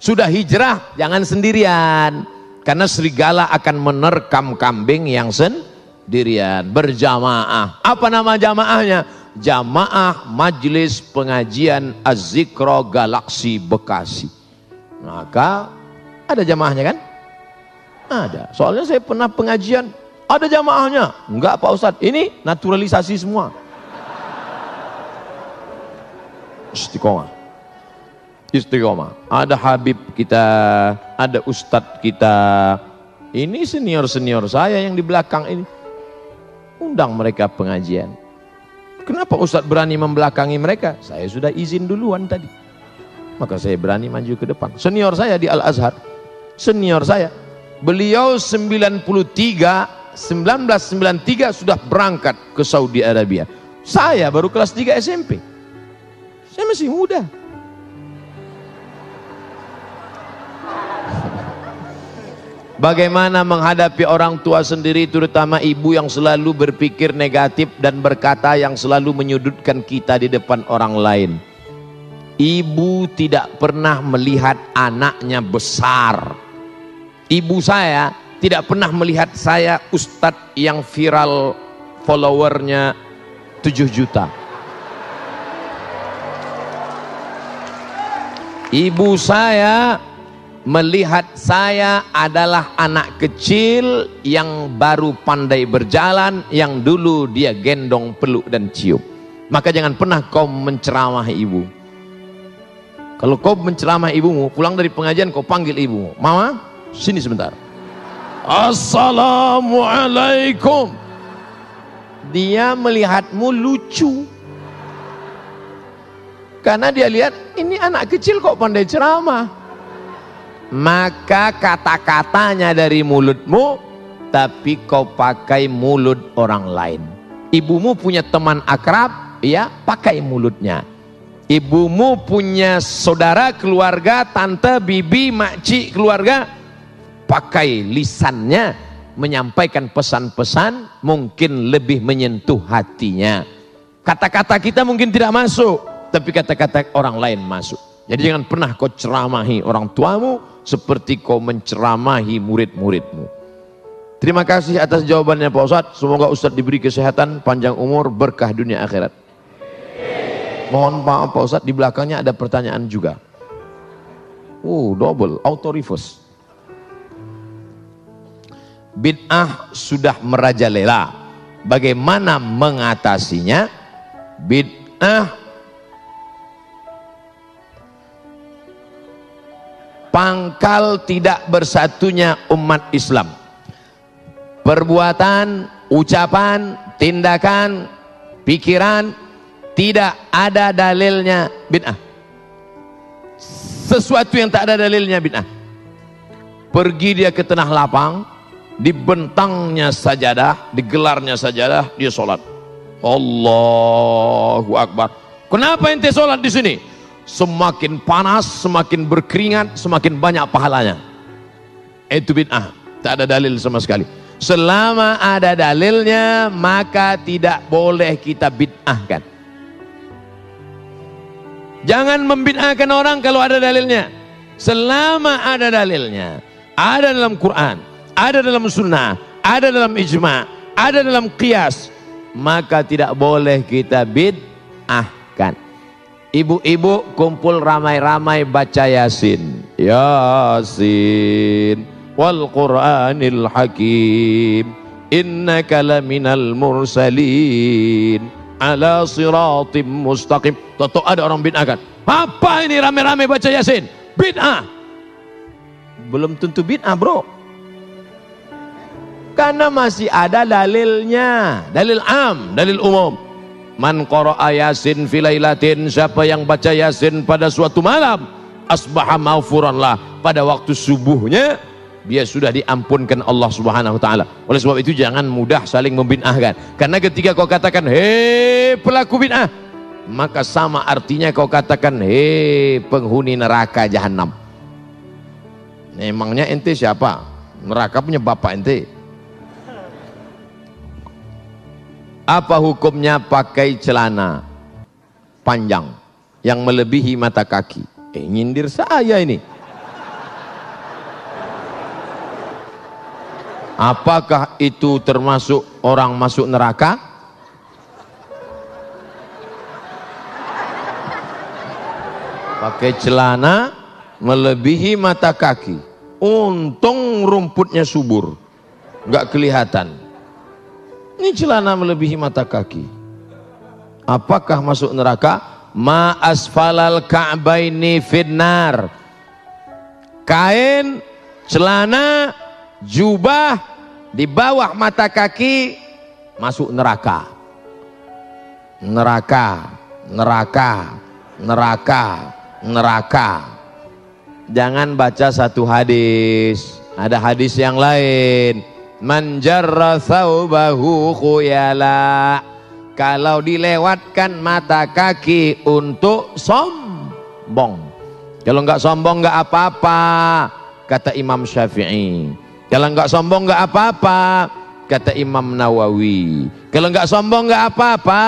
Sudah hijrah, jangan sendirian. Karena serigala akan menerkam kambing yang sendirian. Berjamaah. Apa nama jamaahnya? Jamaah Majelis Pengajian Az-Zikro Galaksi Bekasi. Maka ada jamaahnya kan? Ada. Soalnya saya pernah pengajian, ada jamaahnya. Enggak Pak Ustadz, ini naturalisasi semua. Istiqomah. Istiqomah. Ada Habib kita, ada Ustadz kita. Ini senior-senior saya yang di belakang ini. Undang mereka pengajian. Kenapa Ustadz berani membelakangi mereka? Saya sudah izin duluan tadi maka saya berani maju ke depan. Senior saya di Al-Azhar, senior saya, beliau 93, 1993 sudah berangkat ke Saudi Arabia. Saya baru kelas 3 SMP. Saya masih muda. Bagaimana menghadapi orang tua sendiri terutama ibu yang selalu berpikir negatif dan berkata yang selalu menyudutkan kita di depan orang lain. Ibu tidak pernah melihat anaknya besar. Ibu saya tidak pernah melihat saya ustadz yang viral followernya 7 juta. Ibu saya melihat saya adalah anak kecil yang baru pandai berjalan, yang dulu dia gendong, peluk dan cium. Maka jangan pernah kau menceramahi ibu. Kalau kau menceramah ibumu, pulang dari pengajian kau panggil ibumu. Mama, sini sebentar. Assalamualaikum. Dia melihatmu lucu. Karena dia lihat ini anak kecil kok pandai ceramah. Maka kata-katanya dari mulutmu, tapi kau pakai mulut orang lain. Ibumu punya teman akrab, ya pakai mulutnya ibumu punya saudara keluarga tante bibi makcik keluarga pakai lisannya menyampaikan pesan-pesan mungkin lebih menyentuh hatinya kata-kata kita mungkin tidak masuk tapi kata-kata orang lain masuk jadi jangan pernah kau ceramahi orang tuamu seperti kau menceramahi murid-muridmu Terima kasih atas jawabannya Pak Ustadz. Semoga Ustadz diberi kesehatan, panjang umur, berkah dunia akhirat. Mohon maaf Pak Ustadz, di belakangnya ada pertanyaan juga. Oh, double, auto reverse. Bid'ah sudah merajalela. Bagaimana mengatasinya? Bid'ah pangkal tidak bersatunya umat Islam. Perbuatan, ucapan, tindakan, pikiran tidak ada dalilnya bid'ah. Sesuatu yang tak ada dalilnya bid'ah. Pergi dia ke tanah lapang, dibentangnya sajadah, digelarnya sajadah, dia sholat. Allahu Akbar. Kenapa ente sholat di sini? Semakin panas, semakin berkeringat, semakin banyak pahalanya. Itu bid'ah. Tak ada dalil sama sekali. Selama ada dalilnya, maka tidak boleh kita bid'ahkan. Jangan membid'ahkan orang kalau ada dalilnya. Selama ada dalilnya, ada dalam Quran, ada dalam sunnah, ada dalam ijma, ada dalam qiyas, maka tidak boleh kita bid'ahkan. Ibu-ibu kumpul ramai-ramai baca Yasin. Yasin wal Qur'anil Hakim. Innaka laminal mursalin ala siratim mustaqim. Toto ada orang bid'ahkan. Apa ini rame-rame baca Yasin? Bid'ah. Belum tentu bid'ah, Bro. Karena masih ada dalilnya, dalil am, dalil umum. Man qara'a Yasin filailatin, siapa yang baca Yasin pada suatu malam, asbaha maufuranlah pada waktu subuhnya dia sudah diampunkan Allah Subhanahu wa taala. Oleh sebab itu jangan mudah saling membid'ahkan. Karena ketika kau katakan, "Hei pelaku bid'ah," maka sama artinya kau katakan, "Hei penghuni neraka jahanam." Emangnya ente siapa? Neraka punya bapak ente. Apa hukumnya pakai celana panjang yang melebihi mata kaki? Eh nyindir saya ini. Apakah itu termasuk orang masuk neraka? Pakai celana melebihi mata kaki. Untung rumputnya subur. Enggak kelihatan. Ini celana melebihi mata kaki. Apakah masuk neraka? Ma asfalal ka'baini finnar. Kain, celana, jubah di bawah mata kaki masuk neraka. Neraka neraka neraka neraka. Jangan baca satu hadis. Ada hadis yang lain. Manjarra thawbahu khuyala. Kalau dilewatkan mata kaki untuk sombong. Kalau nggak sombong nggak apa-apa kata Imam Syafi'i kalau enggak sombong enggak apa-apa, kata Imam Nawawi. Kalau enggak sombong enggak apa-apa,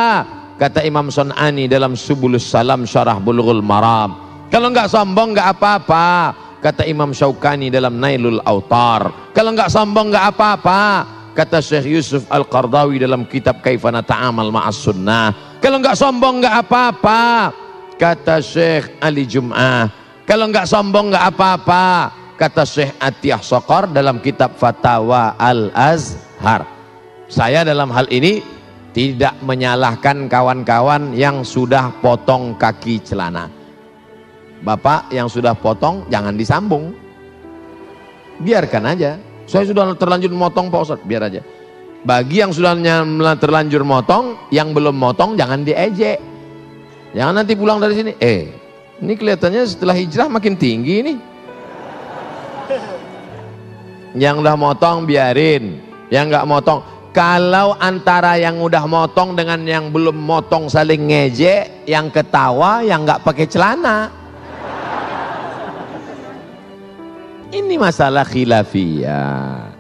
kata Imam Sun'ani dalam Subulus Salam Syarah Bulughul Maram. Kalau enggak sombong enggak apa-apa, kata Imam Syaukani dalam Nailul Autar. Kalau enggak sombong enggak apa-apa, kata Syekh Yusuf Al-Qardawi dalam kitab Kaifana Ta'amal Ma'as Sunnah. Kalau enggak sombong enggak apa-apa, kata Syekh Ali Jum'ah. Kalau enggak sombong enggak apa-apa, kata Syekh Atiyah Sokor dalam kitab Fatawa Al-Azhar. Saya dalam hal ini tidak menyalahkan kawan-kawan yang sudah potong kaki celana. Bapak yang sudah potong jangan disambung. Biarkan aja. Saya sudah terlanjur motong Pak Ustaz, biar aja. Bagi yang sudah terlanjur motong, yang belum motong jangan diejek. Jangan nanti pulang dari sini, eh ini kelihatannya setelah hijrah makin tinggi nih yang udah motong biarin. Yang nggak motong kalau antara yang udah motong dengan yang belum motong saling ngejek yang ketawa yang nggak pakai celana. Ini masalah khilafiyah.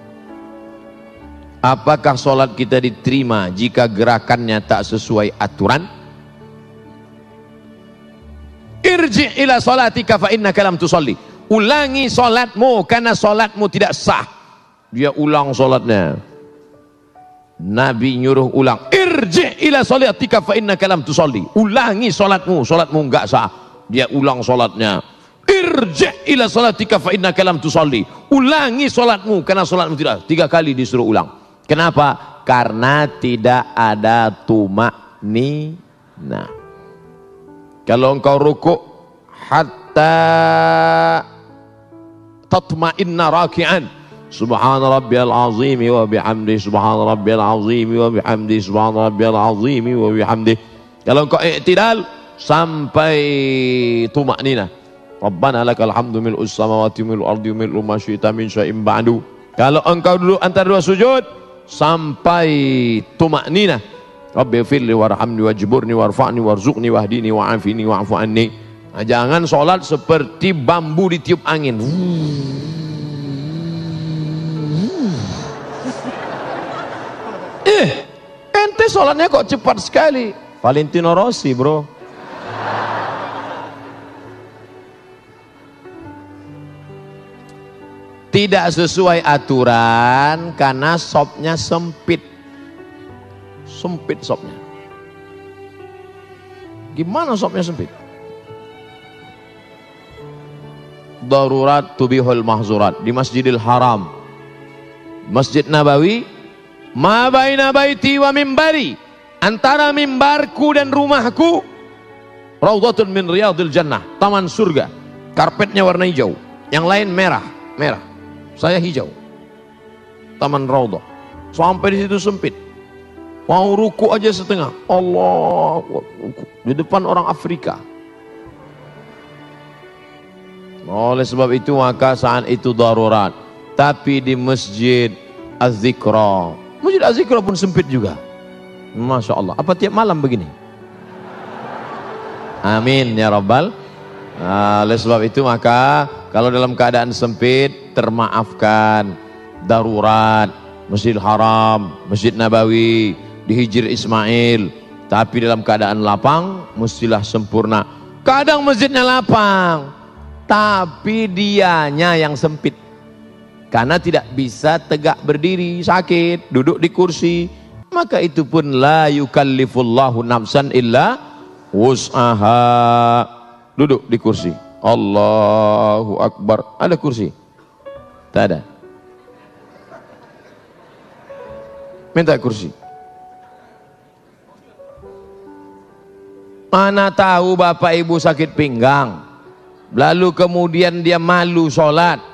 Apakah sholat kita diterima jika gerakannya tak sesuai aturan? Irji ila sholatika fa innaka lam tusalli ulangi solatmu karena solatmu tidak sah. Dia ulang solatnya. Nabi nyuruh ulang irji ila salatika fa innaka lam tusalli. Ulangi salatmu salatmu enggak sah. Dia ulang salatnya irji ila salatika fa innaka lam tusalli. Ulangi salatmu karena salatmu tidak tiga kali disuruh ulang. Kenapa? Karena tidak ada tumak nina kalau engkau rukuk hatta tatma'inna raki'an. Subhan rabbiyal azim wa bihamdi subhan rabbiyal azim wa bihamdi subhan rabbiyal azim wa bihamdi. Kalau engkau iktidal sampai tumak nina Rabbana lakal hamdu ardi min sya'im ba'du. Kalau engkau antara dua sujud sampai tumak nina Rabbi firli warhamni wajiburni warfa'ni warzuqni wahdini wa'afini wa'afu nah, jangan solat seperti bambu ditiup angin Eh, ente sholatnya kok cepat sekali. Valentino Rossi bro. Tidak sesuai aturan karena sopnya sempit. Sempit sopnya. Gimana sopnya sempit? Darurat tubihul mahzurat di Masjidil Haram. Masjid Nabawi Ma baina baiti wa mimbari antara mimbarku dan rumahku raudhatun min riyadil jannah, taman surga. Karpetnya warna hijau, yang lain merah, merah. Saya hijau. Taman raudhah. Sampai di situ sempit. Mau ruku aja setengah. Allah di depan orang Afrika. Oleh sebab itu maka saat itu darurat. Tapi di masjid Az-Zikra Masjid Az-Zikra pun sempit juga. Masya Allah. Apa tiap malam begini? Amin ya Rabbal. Nah, oleh sebab itu maka kalau dalam keadaan sempit termaafkan darurat Masjid Haram, Masjid Nabawi, di Hijir Ismail. Tapi dalam keadaan lapang mestilah sempurna. Kadang masjidnya lapang, tapi dianya yang sempit. Karena tidak bisa tegak berdiri sakit duduk di kursi. Maka itu pun la yukallifullahu nafsan illa wus'aha. Duduk di kursi. Allahu Akbar. Ada kursi? Tak ada. Minta kursi. Mana tahu bapak ibu sakit pinggang lalu kemudian dia malu sholat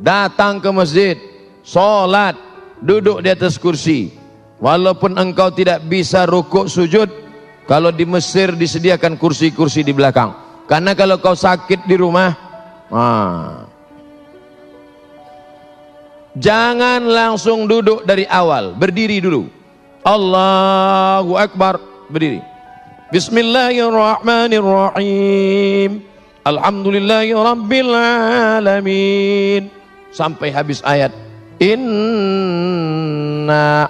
datang ke masjid, sholat, duduk di atas kursi. Walaupun engkau tidak bisa rukuk sujud, kalau di Mesir disediakan kursi-kursi di belakang. Karena kalau kau sakit di rumah, ah, jangan langsung duduk dari awal, berdiri dulu. Allahu Akbar, berdiri. Bismillahirrahmanirrahim. Alhamdulillahi sampai habis ayat. Inna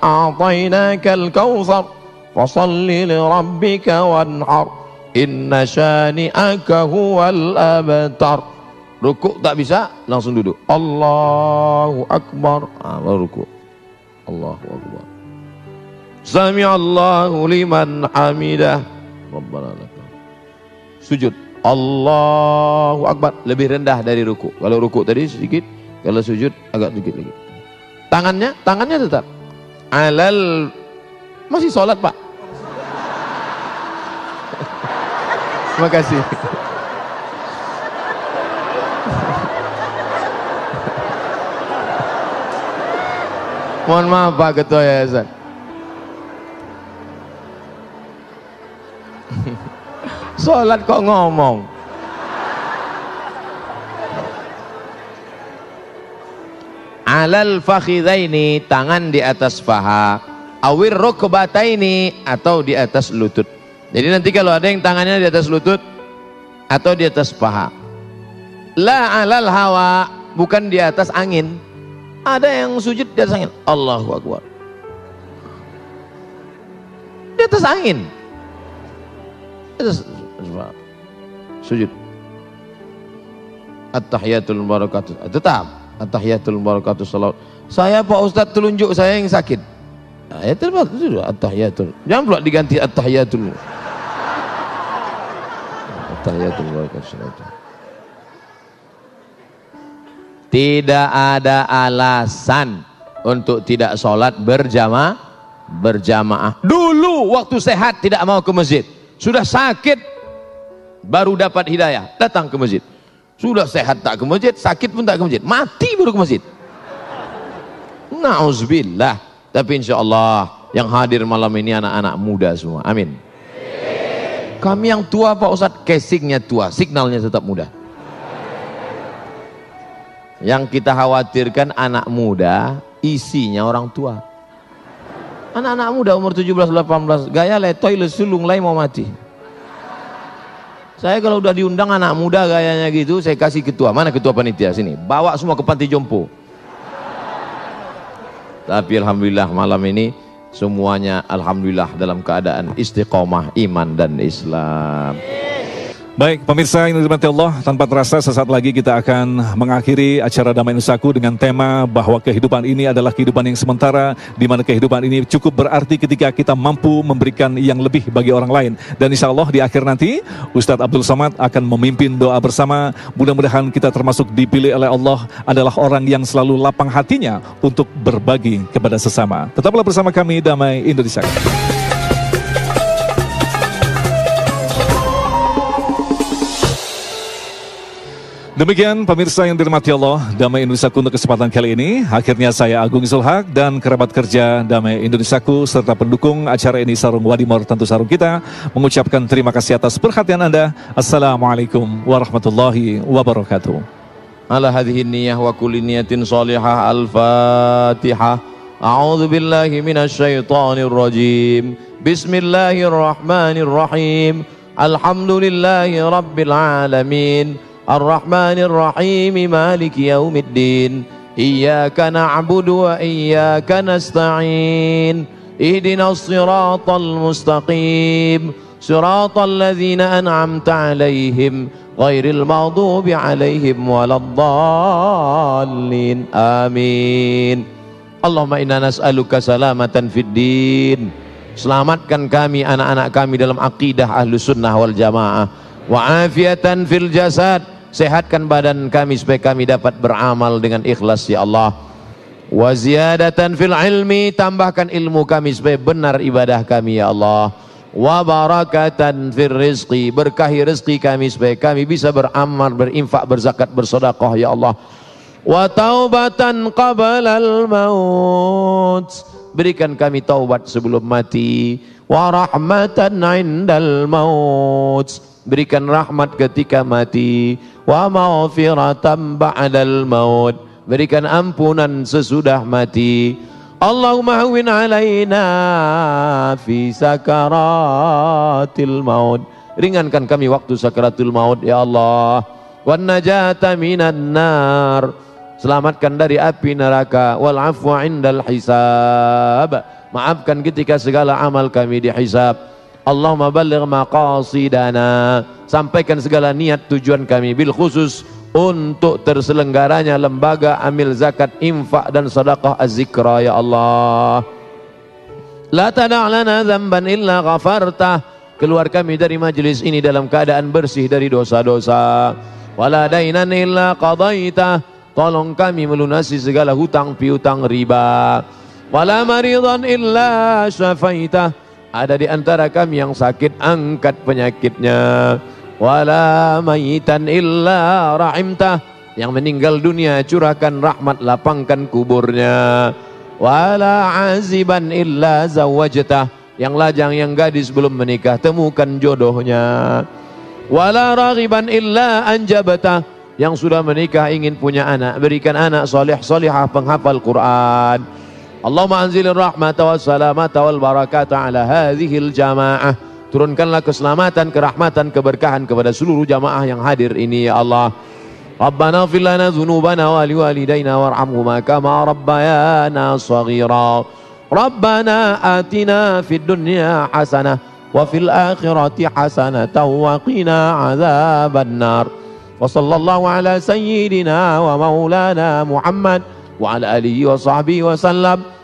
a'tainakal kautsar fasalli li rabbika wanhar. Inna syani'aka huwal abtar. Rukuk tak bisa langsung duduk. Allahu akbar. Ah, baru rukuk Allahu akbar. Sami Allahu liman hamidah. Rabbana lakal. Sujud Allahu akbar lebih rendah dari rukuk kalau rukuk tadi sedikit kalau sujud agak dikit lagi. Tangannya, tangannya tetap. Alal masih sholat pak. Terima kasih. Mohon maaf Pak Ketua Yayasan. Sholat kok ngomong. alal fakhidaini tangan di atas paha. Awir rukbataini atau di atas lutut. Jadi nanti kalau ada yang tangannya di atas lutut atau di atas paha. La alal hawa bukan di atas angin. Ada yang sujud di atas angin. Allahu Akbar. Di atas angin. Di atas sujud at-tahiyatul barakatuh tetap At-tahiyatul barakatuh salawat. Saya Pak Ustadz telunjuk saya yang sakit. Ayat itu at-tahiyatul. Jangan pula diganti at-tahiyatul. At-tahiyatul barakatuh. Tidak ada alasan untuk tidak sholat berjamaah berjamaah. Dulu waktu sehat tidak mau ke masjid. Sudah sakit baru dapat hidayah, datang ke masjid. Sudah sehat tak ke masjid, sakit pun tak ke masjid. Mati baru ke masjid. Nauzubillah. Tapi insya Allah yang hadir malam ini anak-anak muda semua. Amin. Kami yang tua Pak Ustadz, casingnya tua, signalnya tetap muda. Yang kita khawatirkan anak muda, isinya orang tua. Anak-anak muda umur 17-18, gaya letoy lesulung lain mau mati. Saya kalau udah diundang anak muda gayanya gitu, saya kasih ketua. Mana ketua panitia sini? Bawa semua ke panti jompo. Tapi alhamdulillah malam ini semuanya alhamdulillah dalam keadaan istiqomah iman dan Islam. Baik, pemirsa yang dirahmati Allah, tanpa terasa sesaat lagi kita akan mengakhiri acara Damai Nusaku dengan tema bahwa kehidupan ini adalah kehidupan yang sementara, di mana kehidupan ini cukup berarti ketika kita mampu memberikan yang lebih bagi orang lain. Dan insya Allah di akhir nanti, Ustadz Abdul Somad akan memimpin doa bersama. Mudah-mudahan kita termasuk dipilih oleh Allah adalah orang yang selalu lapang hatinya untuk berbagi kepada sesama. Tetaplah bersama kami Damai Indonesia. Demikian pemirsa yang dirahmati Allah, Damai Indonesiaku untuk kesempatan kali ini. Akhirnya saya Agung Zulhak dan kerabat kerja Damai Indonesiaku serta pendukung acara ini Sarung Wadimor tentu Sarung kita mengucapkan terima kasih atas perhatian Anda. Assalamualaikum warahmatullahi wabarakatuh. Ala hadhihi niyah wa kulli niyatin salihah al-fatihah. A'udzu billahi minasyaitonir rajim. Bismillahirrahmanirrahim. Alhamdulillahi rabbil alamin. الرحمن الرحيم مالك يوم الدين إياك نعبد وإياك نستعين اهدنا الصراط المستقيم صراط الذين أنعمت عليهم غير المغضوب عليهم ولا الضالين آمين. اللهم إنا نسألك سلامة في الدين. Selamatkan kami anak-anak kami dalam akidah ahlu sunnah wal jamaah. Wa afiatan fil jasad. Sehatkan badan kami supaya kami dapat beramal dengan ikhlas ya Allah. Wa ziyadatan fil ilmi tambahkan ilmu kami supaya benar ibadah kami ya Allah. Wa barakatan fil rizqi berkahi rezeki kami supaya kami bisa beramal, berinfak, berzakat, bersedekah ya Allah. Wa taubatan qabla al maut berikan kami taubat sebelum mati. Wa rahmatan indal maut berikan rahmat ketika mati. Wa maghfiratan ba'dal maut. Berikan ampunan sesudah mati. Allahumma hawin alaina fi sakaratil maut. Ringankan kami waktu sakaratul maut ya Allah. Wan najata minan nar. Selamatkan dari api neraka. Wal afwa indal hisab. Maafkan ketika segala amal kami dihisab Allahumma balligh maqasidana. Sampaikan segala niat tujuan kami. Bil khusus untuk terselenggaranya lembaga amil zakat infak dan sedekah az-zikra ya Allah. La tada' lana dzamban illa ghafartah keluar kami dari majlis ini dalam keadaan bersih dari dosa-dosa. Wala dainan illa qadaita tolong kami melunasi segala hutang piutang riba. Wala maridan illa syafaitah ada di antara kami yang sakit, angkat penyakitnya. Wala mayitan illa rahimtah. Yang meninggal dunia, curahkan rahmat, lapangkan kuburnya. Wala aziban illa zawajtah. Yang lajang, yang gadis belum menikah, temukan jodohnya. Wala raghiban illa anjabatah. Yang sudah menikah ingin punya anak, berikan anak soleh, solehah penghafal Quran. Allahumma anzilir rahmata wa salamata wal barakata ala hadhil jamaah. Turunkanlah keselamatan, kerahmatan, keberkahan kepada seluruh jamaah yang hadir ini ya Allah. Rabbana fil lana dhunubana wa liwalidayna warhamhuma kama rabbayana saghira. Rabbana atina fid dunya hasanah wa fil akhirati hasanah wa qina adzaban nar. Wa sallallahu ala sayyidina wa maulana Muhammad wa ala alihi wa sahbihi wa sallam